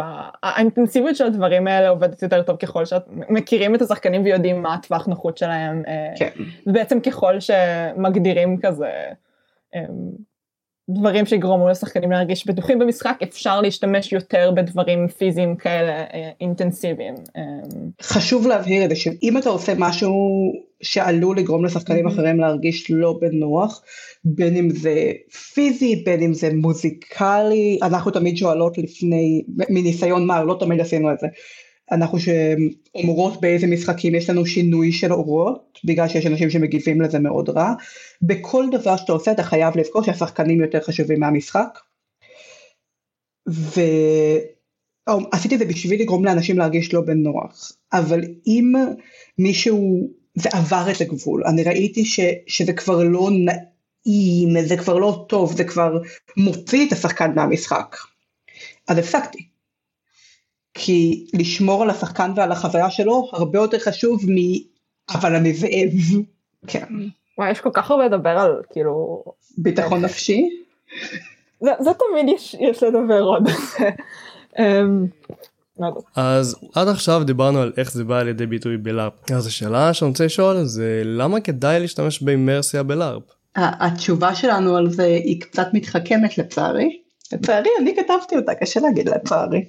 האינטנסיביות של הדברים האלה עובדת יותר טוב ככל שאת מכירים את השחקנים ויודעים מה הטווח נוחות שלהם, אה, כן. ובעצם ככל שמגדירים כזה um, דברים שיגרמו לשחקנים להרגיש בטוחים במשחק, אפשר להשתמש יותר בדברים פיזיים כאלה אה, אינטנסיביים. אה. חשוב להבהיר את זה שאם אתה עושה משהו שעלול לגרום לשחקנים. אחרים להרגיש לא בנוח, בין אם זה פיזי, בין אם זה מוזיקלי, אנחנו תמיד שואלות לפני, מניסיון מה, לא תמיד עשינו את זה. אנחנו שאומרות באיזה משחקים יש לנו שינוי של אורות, בגלל שיש אנשים שמגיבים לזה מאוד רע. בכל דבר שאתה עושה אתה חייב לזכור שהשחקנים יותר חשובים מהמשחק. ועשיתי את זה בשביל לגרום לאנשים להרגיש לא בנוח, אבל אם מישהו, זה עבר את הגבול, אני ראיתי ש, שזה כבר לא נעים, זה כבר לא טוב, זה כבר מוציא את השחקן מהמשחק. אז הפסקתי. כי לשמור על השחקן ועל החוויה שלו הרבה יותר חשוב מ... אבל אני זאב. כן. וואי, יש כל כך הרבה לדבר על כאילו... ביטחון נפשי? זה, זה תמיד יש, יש לדבר עוד. אמ, אז עד עכשיו דיברנו על איך זה בא על ידי ביטוי בלארפ. אז השאלה שאני רוצה לשאול זה למה כדאי להשתמש באימרסיה בלארפ? התשובה שלנו על זה היא קצת מתחכמת לצערי. לצערי אני כתבתי אותה, קשה להגיד לצערי.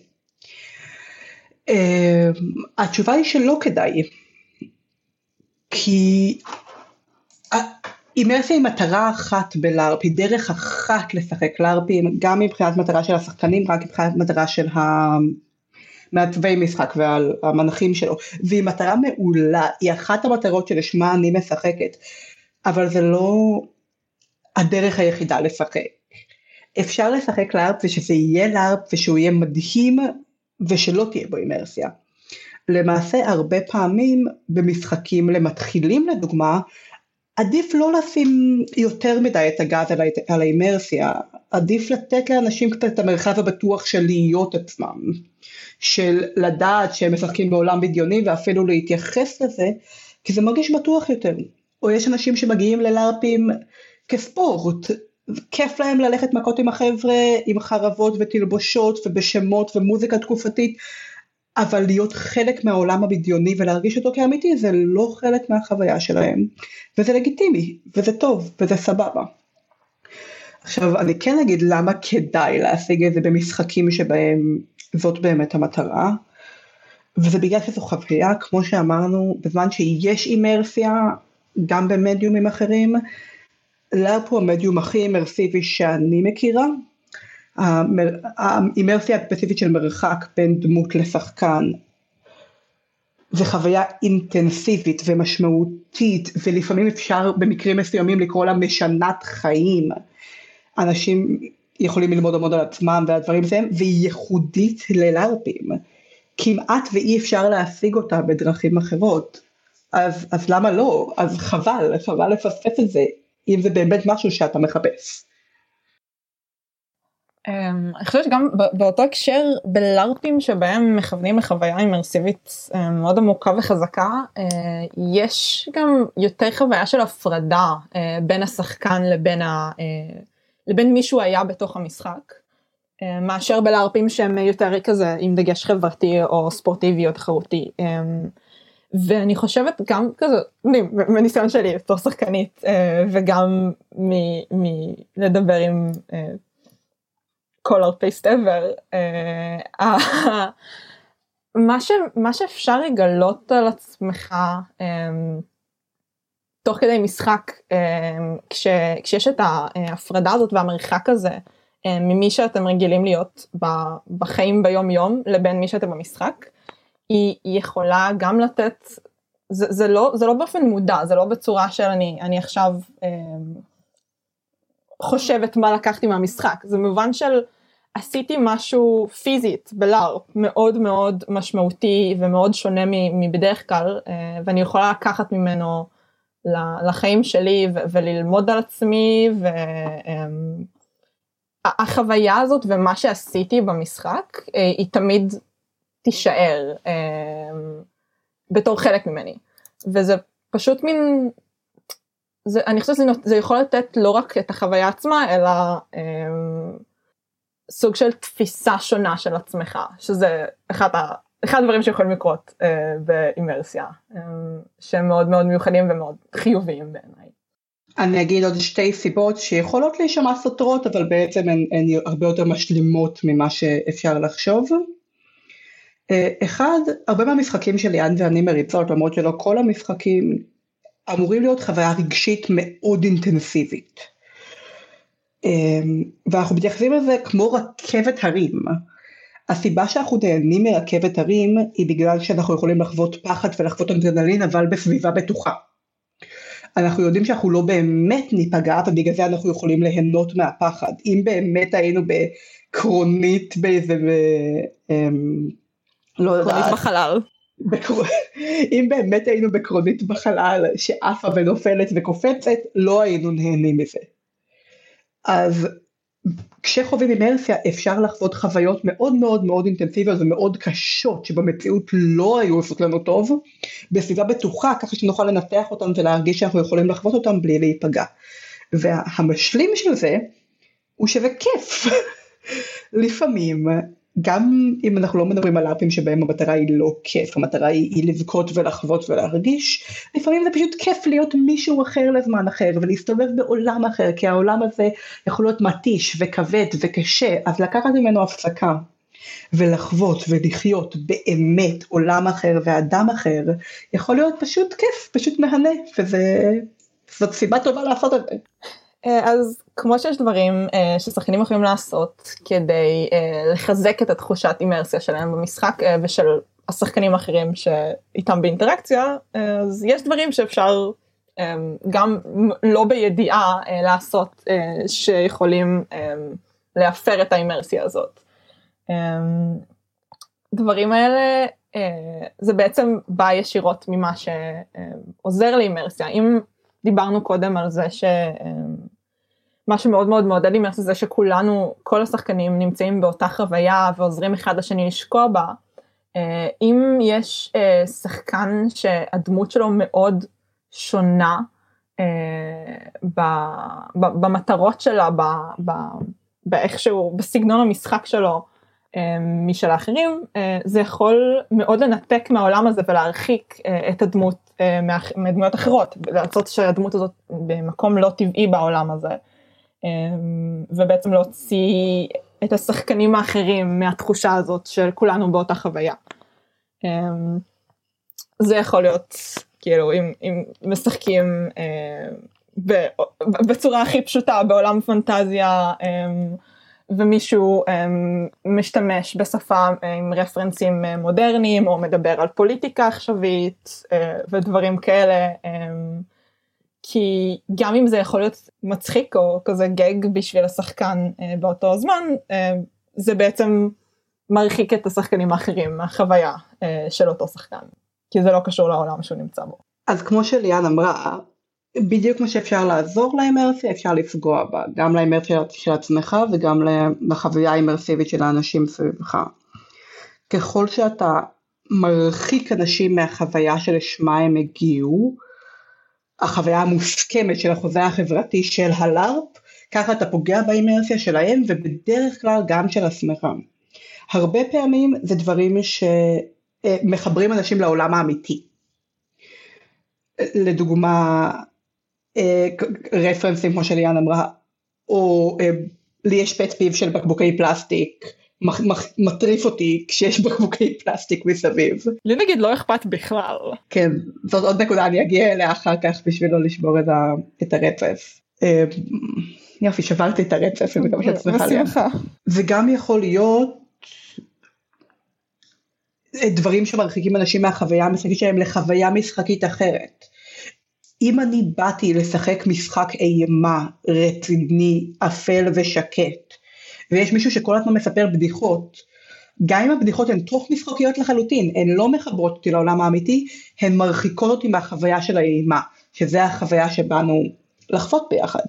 אמ, התשובה היא שלא כדאי, כי אימרסיה היא מטרה אחת בלארפ, היא דרך אחת לשחק לארפים, גם מבחינת מטרה של השחקנים, רק מבחינת מטרה של מעצבי משחק והמנחים שלו, והיא מטרה מעולה, היא אחת המטרות שלשמה אני משחקת, אבל זה לא הדרך היחידה לשחק. אפשר לשחק לארפ ושזה יהיה לארפ ושהוא יהיה מדהים ושלא תהיה בו אימרסיה. למעשה הרבה פעמים במשחקים למתחילים לדוגמה, עדיף לא לשים יותר מדי את הגז על, על האימרסיה, עדיף לתת לאנשים קצת את המרחב הבטוח של להיות עצמם, של לדעת שהם משחקים בעולם בדיוני ואפילו להתייחס לזה, כי זה מרגיש בטוח יותר. או יש אנשים שמגיעים ללארפים כספורט, כיף להם ללכת מכות עם החבר'ה, עם חרבות ותלבושות ובשמות ומוזיקה תקופתית, אבל להיות חלק מהעולם הבדיוני ולהרגיש אותו כאמיתי זה לא חלק מהחוויה שלהם, וזה לגיטימי, וזה טוב, וזה סבבה. עכשיו אני כן אגיד למה כדאי להשיג את זה במשחקים שבהם זאת באמת המטרה, וזה בגלל שזו חוויה, כמו שאמרנו, בזמן שיש אימרסיה, גם במדיומים אחרים, לאפ הוא המדיום הכי אימרסיבי שאני מכירה, האימרסיה הספציפית של מרחק בין דמות לשחקן זה חוויה אינטנסיבית ומשמעותית ולפעמים אפשר במקרים מסוימים לקרוא לה משנת חיים. אנשים יכולים ללמוד המון על עצמם ועל דברים מסוימים והיא ייחודית ללארפים. כמעט ואי אפשר להשיג אותה בדרכים אחרות. אז, אז למה לא? אז חבל, חבל לפספס את זה. אם זה באמת משהו שאתה מחפש. אמ, אני חושבת שגם באותו הקשר בלארפים שבהם מכוונים לחוויה אימרסיבית אמ, מאוד עמוקה וחזקה אה, יש גם יותר חוויה של הפרדה אה, בין השחקן לבין, ה, אה, לבין מי שהוא היה בתוך המשחק מאשר בלארפים שהם יותר כזה עם דגש חברתי או ספורטיבי או תחרותי. ואני חושבת גם כזה, מניסיון שלי בתור שחקנית אה, וגם מלדבר עם אה, color paste ever. אה, מה, ש, מה שאפשר לגלות על עצמך תוך כדי משחק כש, כשיש את ההפרדה הזאת והמרחק הזה ממי שאתם רגילים להיות בחיים ביום יום לבין מי שאתם במשחק היא, היא יכולה גם לתת זה, זה, לא, זה לא באופן מודע זה לא בצורה של אני, אני עכשיו um, חושבת מה לקחתי מהמשחק. זה מובן של עשיתי משהו פיזית בלארפ מאוד מאוד משמעותי ומאוד שונה מבדרך כלל אה, ואני יכולה לקחת ממנו לחיים שלי וללמוד על עצמי והחוויה אמ, הזאת ומה שעשיתי במשחק אה, היא תמיד תישאר אמ, בתור חלק ממני וזה פשוט מין זה, אני חושבת שזה יכול לתת לא רק את החוויה עצמה אלא אמ, סוג של תפיסה שונה של עצמך שזה אחד, ה, אחד הדברים שיכולים לקרות אה, באימרסיה אה, שהם מאוד מאוד מיוחדים ומאוד חיוביים בעיניי. אני אגיד עוד שתי סיבות שיכולות להישמע סותרות אבל בעצם הן, הן הרבה יותר משלימות ממה שאפשר לחשוב. אה, אחד, הרבה מהמשחקים של ליאן ואני מריצות למרות שלא כל המשחקים אמורים להיות חוויה רגשית מאוד אינטנסיבית. אמ, ואנחנו מתייחסים לזה כמו רכבת הרים. הסיבה שאנחנו נהנים מרכבת הרים היא בגלל שאנחנו יכולים לחוות פחד ולחוות אנדרנלין אבל בסביבה בטוחה. אנחנו יודעים שאנחנו לא באמת ניפגע ובגלל זה אנחנו יכולים ליהנות מהפחד. אם באמת היינו בקרונית באיזה, אמ, לא יודעת. קרונית בחלל. בקר... אם באמת היינו בקרונית בחלל שעפה ונופלת וקופצת, לא היינו נהנים מזה. אז כשחווים אימרסיה אפשר לחוות חוויות מאוד מאוד מאוד אינטנסיביות ומאוד קשות שבמציאות לא היו עושות לנו טוב בסביבה בטוחה ככה שנוכל לנתח אותם ולהרגיש שאנחנו יכולים לחוות אותם בלי להיפגע. והמשלים של זה הוא שזה כיף. לפעמים גם אם אנחנו לא מדברים על אפים שבהם המטרה היא לא כיף, המטרה היא, היא לבכות ולחוות ולהרגיש, לפעמים זה פשוט כיף להיות מישהו אחר לזמן אחר ולהסתובב בעולם אחר, כי העולם הזה יכול להיות מתיש וכבד וקשה, אז לקחת ממנו הפסקה ולחוות ולחיות באמת עולם אחר ואדם אחר, יכול להיות פשוט כיף, פשוט מהנה, וזאת סיבה טובה לעשות את זה. אה, אז כמו שיש דברים uh, ששחקנים יכולים לעשות כדי uh, לחזק את התחושת אימרסיה שלהם במשחק uh, ושל השחקנים האחרים שאיתם באינטראקציה uh, אז יש דברים שאפשר um, גם לא בידיעה uh, לעשות uh, שיכולים um, להפר את האימרסיה הזאת. Um, דברים האלה uh, זה בעצם בא ישירות ממה שעוזר לאימרסיה אם דיברנו קודם על זה ש... מה שמאוד מאוד מעודד לי זה שכולנו, כל השחקנים נמצאים באותה חוויה ועוזרים אחד לשני לשקוע בה. אה, אם יש אה, שחקן שהדמות שלו מאוד שונה אה, במטרות שלה, באיכשהו, בסגנון המשחק שלו משל האחרים, זה יכול מאוד לנתק מהעולם הזה ולהרחיק את הדמות מדמויות אחרות, לעשות שהדמות הזאת במקום לא טבעי בעולם הזה. אמ, ובעצם להוציא את השחקנים האחרים מהתחושה הזאת של כולנו באותה חוויה. אמ, זה יכול להיות כאילו אם, אם משחקים אה, בצורה הכי פשוטה בעולם פנטזיה אמ, ומישהו משתמש בשפה עם רפרנסים אה, מודרניים או מדבר על פוליטיקה עכשווית אה, ודברים כאלה. כי גם אם זה יכול להיות מצחיק או כזה גג בשביל השחקן אה, באותו זמן, אה, זה בעצם מרחיק את השחקנים האחרים מהחוויה אה, של אותו שחקן, כי זה לא קשור לעולם שהוא נמצא בו. אז כמו שליאן אמרה, בדיוק כמו שאפשר לעזור לאמרסיה אפשר לפגוע בה, גם לאמרסיה של עצמך וגם לחוויה האמרסיבית של האנשים סביבך. ככל שאתה מרחיק אנשים מהחוויה שלשמה הם הגיעו, החוויה המוסכמת של החוזה החברתי של הלארפ, ככה אתה פוגע באינרסיה שלהם ובדרך כלל גם של עצמך. הרבה פעמים זה דברים שמחברים אנשים לעולם האמיתי. לדוגמה, רפרנסים כמו שליאן אמרה, או לי יש פט פיו של בקבוקי פלסטיק, מטריף אותי כשיש בקבוקי פלסטיק מסביב. לי נגיד לא אכפת בכלל. כן, זאת עוד נקודה, אני אגיע אליה אחר כך בשביל לא לשבור את, ה, את הרצף. אמ, יופי, שברתי את הרצף, אני מקווה שאת שמחה לי. זה גם יכול להיות דברים שמרחיקים אנשים מהחוויה המשחקית שלהם לחוויה משחקית אחרת. אם אני באתי לשחק משחק אימה רציני, אפל ושקט, ויש מישהו שכל הזמן מספר בדיחות, גם אם הבדיחות הן תוך משחקיות לחלוטין, הן לא מחברות אותי לעולם האמיתי, הן מרחיקות אותי מהחוויה של האימה, שזה החוויה שבאנו לחוות ביחד.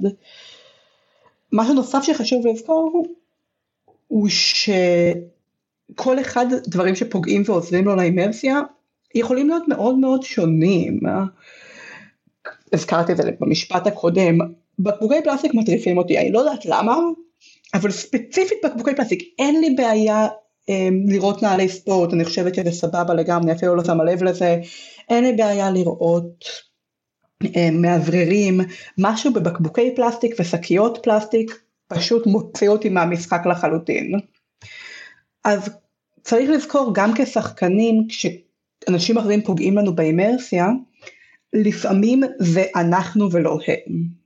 משהו נוסף שחשוב לזכור הוא שכל אחד דברים שפוגעים ועוזרים לו לאימרסיה יכולים להיות מאוד מאוד שונים. הזכרתי את זה במשפט הקודם, בקבוקי פלסטיק מטריפים אותי, אני לא יודעת למה, אבל ספציפית בקבוקי פלסטיק אין לי בעיה אה, לראות נעלי ספורט, אני חושבת שזה סבבה לגמרי, אפילו לא שמה לב לזה, אין לי בעיה לראות אה, מאווררים, משהו בבקבוקי פלסטיק ושקיות פלסטיק פשוט מוציא אותי מהמשחק לחלוטין. אז צריך לזכור גם כשחקנים, כשאנשים אחרים פוגעים לנו באימרסיה, לפעמים זה אנחנו ולא הם.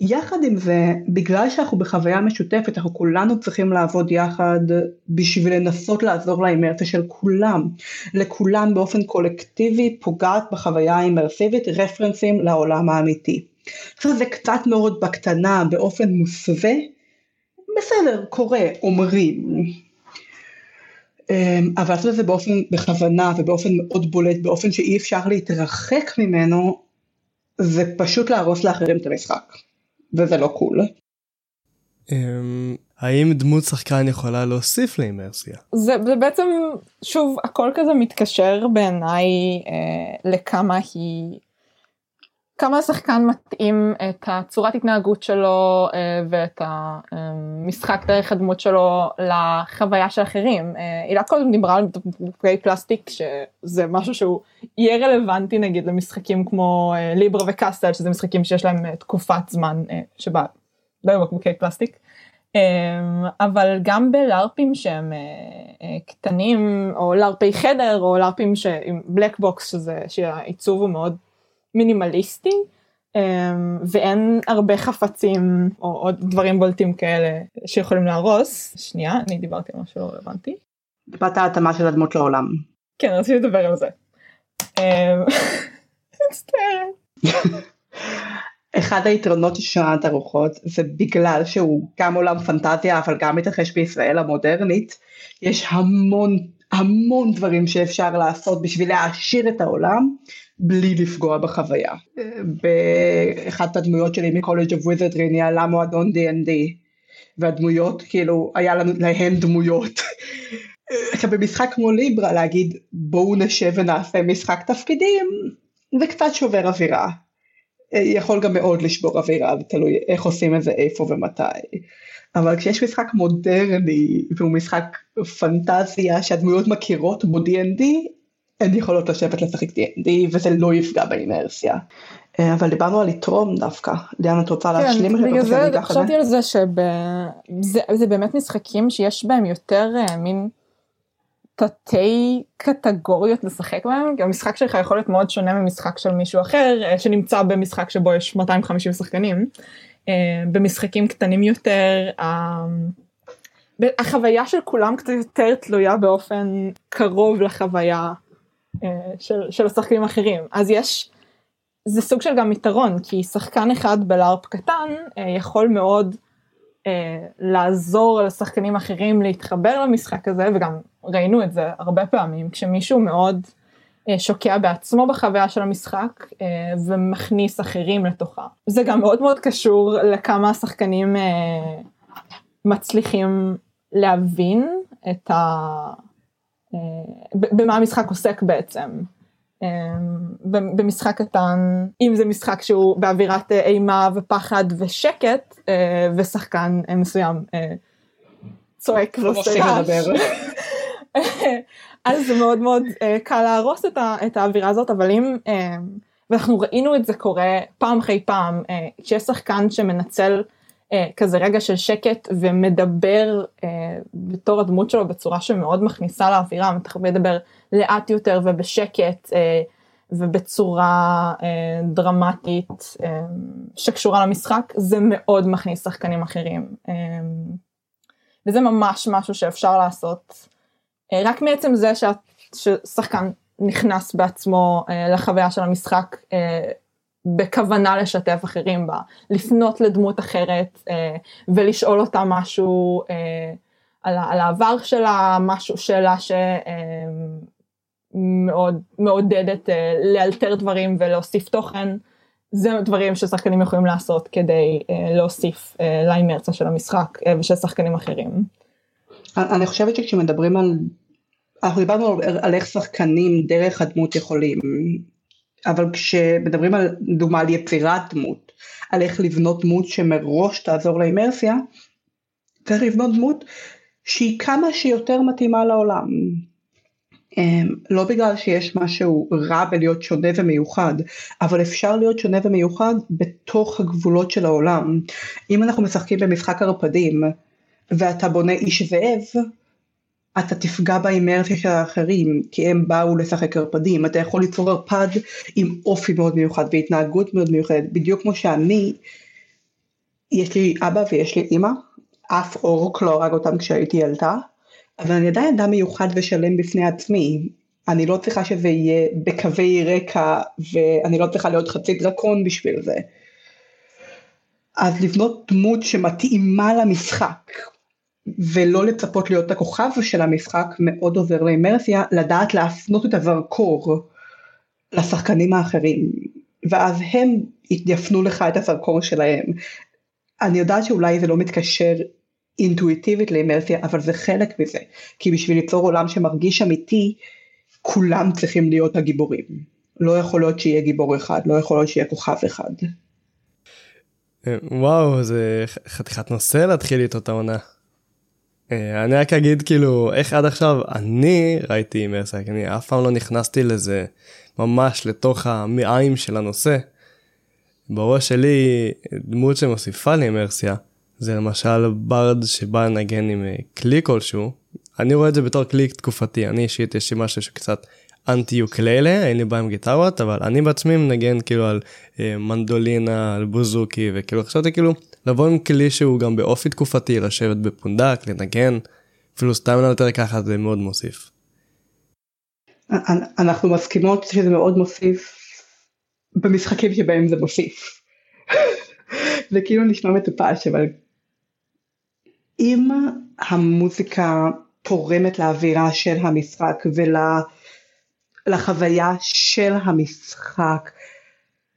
יחד עם זה, בגלל שאנחנו בחוויה משותפת, אנחנו כולנו צריכים לעבוד יחד בשביל לנסות לעזור לאימרסיה של כולם. לכולם באופן קולקטיבי פוגעת בחוויה האימרסיבית רפרנסים לעולם האמיתי. עכשיו זה קצת מאוד בקטנה, באופן מוסווה, בסדר, קורה, אומרים. אמ, אבל לעשות את זה באופן בכוונה ובאופן מאוד בולט, באופן שאי אפשר להתרחק ממנו, זה פשוט להרוס לאחרים את המשחק. וזה לא קול. אמ, האם דמות שחקן יכולה להוסיף לאימרסיה? זה, זה בעצם, שוב, הכל כזה מתקשר בעיניי אה, לכמה היא כמה השחקן מתאים את הצורת התנהגות שלו אה, ואת המשחק דרך הדמות שלו לחוויה של אחרים. אה, קודם דיברה על בקבוקי פלסטיק שזה משהו שהוא יהיה רלוונטי נגיד למשחקים כמו אה, ליברה וקאסטל שזה משחקים שיש להם תקופת זמן שבה לא היו בקבוקי פלסטיק. אבל גם בלארפים שהם קטנים או לארפי חדר או לארפים עם black box שזה שהעיצוב הוא מאוד מינימליסטי אמ, ואין הרבה חפצים או עוד דברים בולטים כאלה שיכולים להרוס. שנייה, אני דיברתי על משהו לא רלוונטי. דיברת על התאמה של הדמות לעולם. כן, רציתי לדבר על זה. אמ, אחד היתרונות של שנת הרוחות זה בגלל שהוא גם עולם פנטזיה אבל גם מתרחש בישראל המודרנית, יש המון המון דברים שאפשר לעשות בשביל להעשיר את העולם בלי לפגוע בחוויה. באחת הדמויות שלי מקולג' אוף וויזרדרי ניהלה מועדון D&D והדמויות כאילו היה לנו להם דמויות. עכשיו במשחק כמו ליברה להגיד בואו נשב ונעשה משחק תפקידים זה קצת שובר אווירה. יכול גם מאוד לשבור אווירה זה תלוי איך עושים את זה איפה ומתי. אבל כשיש משחק מודרני והוא משחק פנטזיה שהדמויות מכירות בו D&D הן יכולות לשבת לשחק D&D וזה לא יפגע באינרסיה. אה, אבל דיברנו על לתרום דווקא, ליאנה את רוצה להשלים כן, בגלל זה חשבתי על זה שזה באמת משחקים שיש בהם יותר אה, מין תתי קטגוריות לשחק בהם, כי המשחק שלך יכול להיות מאוד שונה ממשחק של מישהו אחר אה, שנמצא במשחק שבו יש 250 שחקנים. במשחקים קטנים יותר החוויה של כולם קצת יותר תלויה באופן קרוב לחוויה של, של השחקנים האחרים אז יש זה סוג של גם יתרון כי שחקן אחד בלארפ קטן אה, יכול מאוד אה, לעזור לשחקנים אחרים להתחבר למשחק הזה וגם ראינו את זה הרבה פעמים כשמישהו מאוד שוקע בעצמו בחוויה של המשחק ומכניס אחרים לתוכה. זה גם מאוד מאוד קשור לכמה השחקנים מצליחים להבין את ה... במה המשחק עוסק בעצם. במשחק קטן אם זה משחק שהוא באווירת אימה ופחד ושקט ושחקן מסוים צועק ועושה רעש. אז זה מאוד מאוד קל להרוס את האווירה הזאת אבל אם ואנחנו ראינו את זה קורה פעם אחרי פעם כשיש שחקן שמנצל אה, כזה רגע של שקט ומדבר אה, בתור הדמות שלו בצורה שמאוד מכניסה לאווירה, מדבר לאט יותר ובשקט אה, ובצורה אה, דרמטית אה, שקשורה למשחק, זה מאוד מכניס שחקנים אחרים. אה, וזה ממש משהו שאפשר לעשות אה, רק מעצם זה ששחקן נכנס בעצמו אה, לחוויה של המשחק אה, בכוונה לשתף אחרים בה, לפנות לדמות אחרת אה, ולשאול אותה משהו אה, על, על העבר שלה, משהו שאלה שמאוד אה, מעודדת אה, לאלתר דברים ולהוסיף תוכן. זה דברים ששחקנים יכולים לעשות כדי אה, להוסיף אה, לאינרציה של המשחק אה, ושל שחקנים אחרים. אני חושבת שכשמדברים על, אנחנו דיברנו על, איך שחקנים דרך הדמות יכולים, אבל כשמדברים על דוגמה על יצירת דמות, על איך לבנות דמות שמראש תעזור לאימרסיה, צריך לבנות דמות שהיא כמה שיותר מתאימה לעולם. אמ, לא בגלל שיש משהו רע בלהיות שונה ומיוחד, אבל אפשר להיות שונה ומיוחד בתוך הגבולות של העולם. אם אנחנו משחקים במשחק ערפדים ואתה בונה איש זאב, אתה תפגע באינרציה של האחרים, כי הם באו לשחק ערפדים, אתה יכול ליצור ערפד עם אופי מאוד מיוחד והתנהגות מאוד מיוחדת, בדיוק כמו שאני, יש לי אבא ויש לי אימא, אף אורק לא הרג אותם כשהייתי ילדה, אבל אני עדיין אדם מיוחד ושלם בפני עצמי, אני לא צריכה שזה יהיה בקווי רקע ואני לא צריכה להיות חצי דרקון בשביל זה. אז לבנות דמות שמתאימה למשחק, ולא לצפות להיות הכוכב של המשחק מאוד עוזר לאמרסיה, לדעת להפנות את הזרקור לשחקנים האחרים, ואז הם יפנו לך את הזרקור שלהם. אני יודעת שאולי זה לא מתקשר אינטואיטיבית לאמרסיה, אבל זה חלק מזה, כי בשביל ליצור עולם שמרגיש אמיתי, כולם צריכים להיות הגיבורים. לא יכול להיות שיהיה גיבור אחד, לא יכול להיות שיהיה כוכב אחד. וואו, זה חתיכת נושא להתחיל איתו את העונה. אה, אני רק אגיד כאילו איך עד עכשיו אני ראיתי מרסק אני אף פעם לא נכנסתי לזה ממש לתוך המעיים של הנושא. בראש שלי דמות שמוסיפה לי אמרסיה זה למשל ברד שבא לנגן עם אה, כלי כלשהו אני רואה את זה בתור כלי תקופתי אני אישית יש לי משהו שקצת אנטי יוקללה אין לי בעיה עם גיטרות אבל אני בעצמי מנגן כאילו על אה, מנדולינה על בוזוקי וכאילו חשבתי כאילו לבוא עם כלי שהוא גם באופי תקופתי, לשבת בפונדק, לנגן, אפילו סתם לנתר ככה זה מאוד מוסיף. אנחנו מסכימות שזה מאוד מוסיף במשחקים שבהם זה מוסיף. זה כאילו נשמע מטופש אבל אם המוזיקה תורמת לאווירה של המשחק ולחוויה של המשחק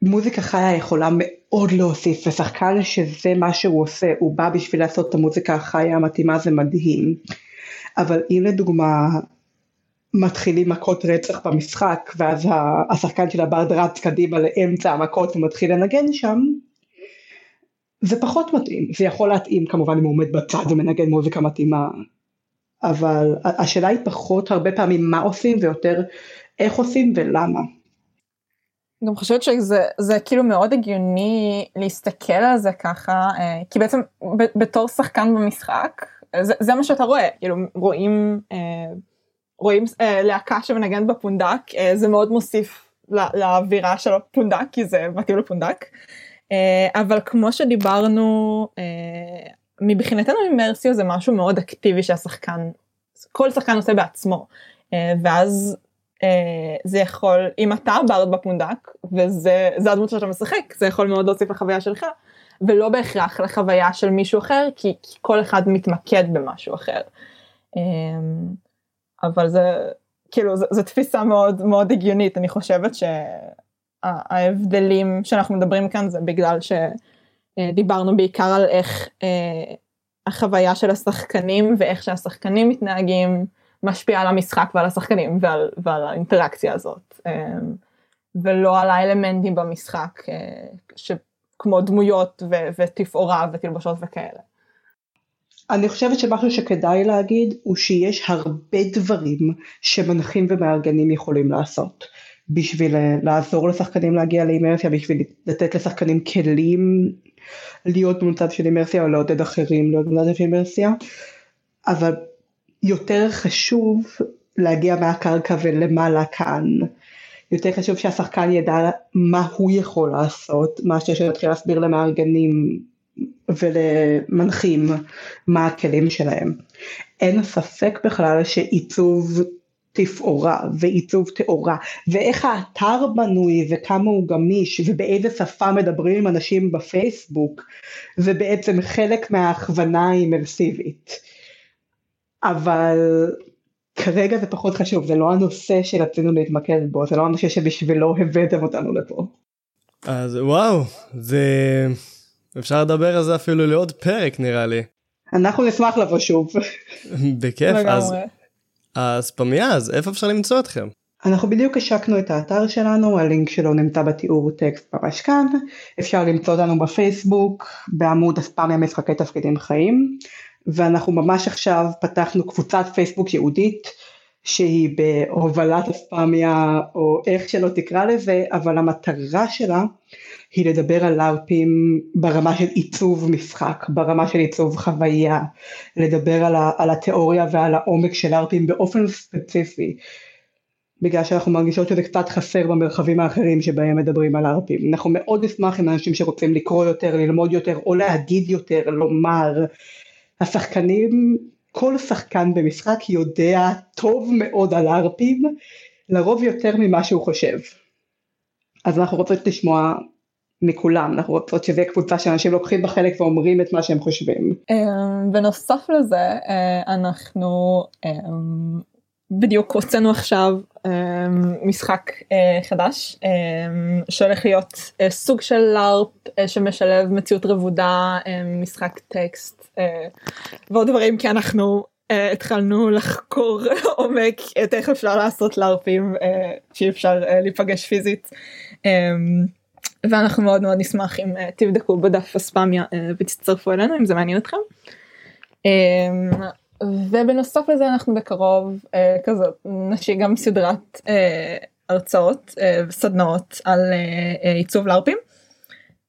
מוזיקה חיה יכולה מאוד להוסיף ושחקן שזה מה שהוא עושה הוא בא בשביל לעשות את המוזיקה החיה המתאימה זה מדהים. אבל אם לדוגמה מתחילים מכות רצח במשחק ואז השחקן של הברד רץ קדימה לאמצע המכות ומתחיל לנגן שם זה פחות מתאים. זה יכול להתאים כמובן אם הוא עומד בצד ומנגן מוזיקה מתאימה. אבל השאלה היא פחות הרבה פעמים מה עושים ויותר איך עושים ולמה גם חושבת שזה כאילו מאוד הגיוני להסתכל על זה ככה אה, כי בעצם בתור שחקן במשחק זה, זה מה שאתה רואה כאילו רואים אה, רואים אה, להקה שמנגנת בפונדק זה מאוד מוסיף לאווירה של הפונדק כי זה מתאים לפונדק. אבל כמו שדיברנו מבחינתנו אימרסיו זה משהו מאוד אקטיבי שהשחקן כל שחקן עושה בעצמו. ואז זה יכול אם אתה ברד בפונדק וזה הדמות שאתה משחק זה יכול מאוד להוסיף לחוויה שלך ולא בהכרח לחוויה של מישהו אחר כי, כי כל אחד מתמקד במשהו אחר. אה, אבל זה כאילו זו תפיסה מאוד מאוד הגיונית אני חושבת שההבדלים שאנחנו מדברים כאן זה בגלל שדיברנו בעיקר על איך אה, החוויה של השחקנים ואיך שהשחקנים מתנהגים. משפיע על המשחק ועל השחקנים ועל, ועל האינטראקציה הזאת. אמ, ולא על האלמנטים במשחק אה, כמו דמויות ו- ותפאורה ותלבשות וכאלה. אני חושבת שמשהו שכדאי להגיד הוא שיש הרבה דברים שמנחים ומארגנים יכולים לעשות. בשביל אה, לעזור לשחקנים להגיע לאימרסיה, בשביל לתת לשחקנים כלים להיות במצב של אימרסיה או לעודד אחרים להיות במצב של אימרסיה, אבל יותר חשוב להגיע מהקרקע ולמעלה כאן. יותר חשוב שהשחקן ידע מה הוא יכול לעשות, מאשר שנתחיל להסביר למארגנים ולמנחים מה הכלים שלהם. אין ספק בכלל שעיצוב תפאורה ועיצוב תאורה ואיך האתר בנוי וכמה הוא גמיש ובאיזה שפה מדברים עם אנשים בפייסבוק זה בעצם חלק מההכוונה האימרסיבית אבל כרגע זה פחות חשוב זה לא הנושא שרצינו להתמקד בו זה לא הנושא שבשבילו הבאתם אותנו לפה. אז וואו זה אפשר לדבר על זה אפילו לעוד פרק נראה לי. אנחנו נשמח לבוא שוב. בכיף אז אז פמיה אז איפה אפשר למצוא אתכם? אנחנו בדיוק השקנו את האתר שלנו, הלינק שלו נמצא בתיאור טקסט ממש כאן, אפשר למצוא אותנו בפייסבוק בעמוד אספמיה משחקי תפקידים חיים, ואנחנו ממש עכשיו פתחנו קבוצת פייסבוק ייעודית שהיא בהובלת אספמיה או איך שלא תקרא לזה, אבל המטרה שלה היא לדבר על לארפים ברמה של עיצוב משחק, ברמה של עיצוב חוויה, לדבר על, ה, על התיאוריה ועל העומק של לארפים באופן ספציפי, בגלל שאנחנו מרגישות שזה קצת חסר במרחבים האחרים שבהם מדברים על לארפים. אנחנו מאוד נשמח עם אנשים שרוצים לקרוא יותר, ללמוד יותר או להגיד יותר, לומר. השחקנים, כל שחקן במשחק יודע טוב מאוד על לארפים, לרוב יותר ממה שהוא חושב. אז אנחנו רוצות לשמוע מכולם, אנחנו רוצות שזה קבוצה שאנשים לוקחים בחלק ואומרים את מה שהם חושבים. אמ, בנוסף לזה אה, אנחנו אמ, בדיוק הוצאנו עכשיו אמ, משחק אה, חדש שהולך להיות אה, סוג של לארפ שמשלב מציאות רבודה, משחק טקסט ועוד דברים כי אנחנו התחלנו לחקור עומק את איך אפשר לעשות לארפים שאי אפשר להיפגש פיזית. ואנחנו מאוד מאוד נשמח אם תבדקו בדף אספמיה uh, ותצטרפו אלינו אם זה מעניין אתכם. ובנוסף לזה אנחנו בקרוב uh, כזאת נשאיר גם סדרת uh, הרצאות וסדנאות uh, על uh, uh, עיצוב לארפים.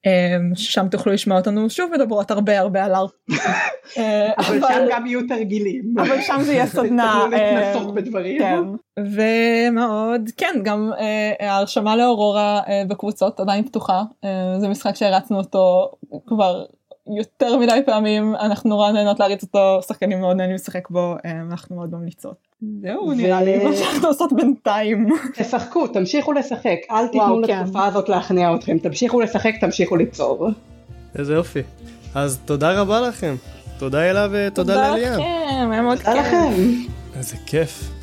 אמ, שם תוכלו לשמוע אותנו שוב מדברות הרבה הרבה על ארפ. אה, אבל שם גם יהיו תרגילים. אבל שם זה יהיה סדנה. להתנסות אה, בדברים. כן. ומאוד כן גם אה, ההרשמה לאורורה בקבוצות עדיין פתוחה זה משחק שהרצנו אותו כבר יותר מדי פעמים אנחנו נורא נהנות להריץ אותו שחקנים מאוד נהנים לשחק בו אנחנו מאוד ממליצות. זהו נראה לי מה שאנחנו עושות בינתיים. תשחקו תמשיכו לשחק אל תיתנו כן. לתקופה הזאת להכניע אתכם תמשיכו לשחק תמשיכו ליצור. איזה יופי. אז תודה רבה לכם. תודה אלה ותודה לליאן. תודה לכם, היה מאוד כיף. איזה כיף.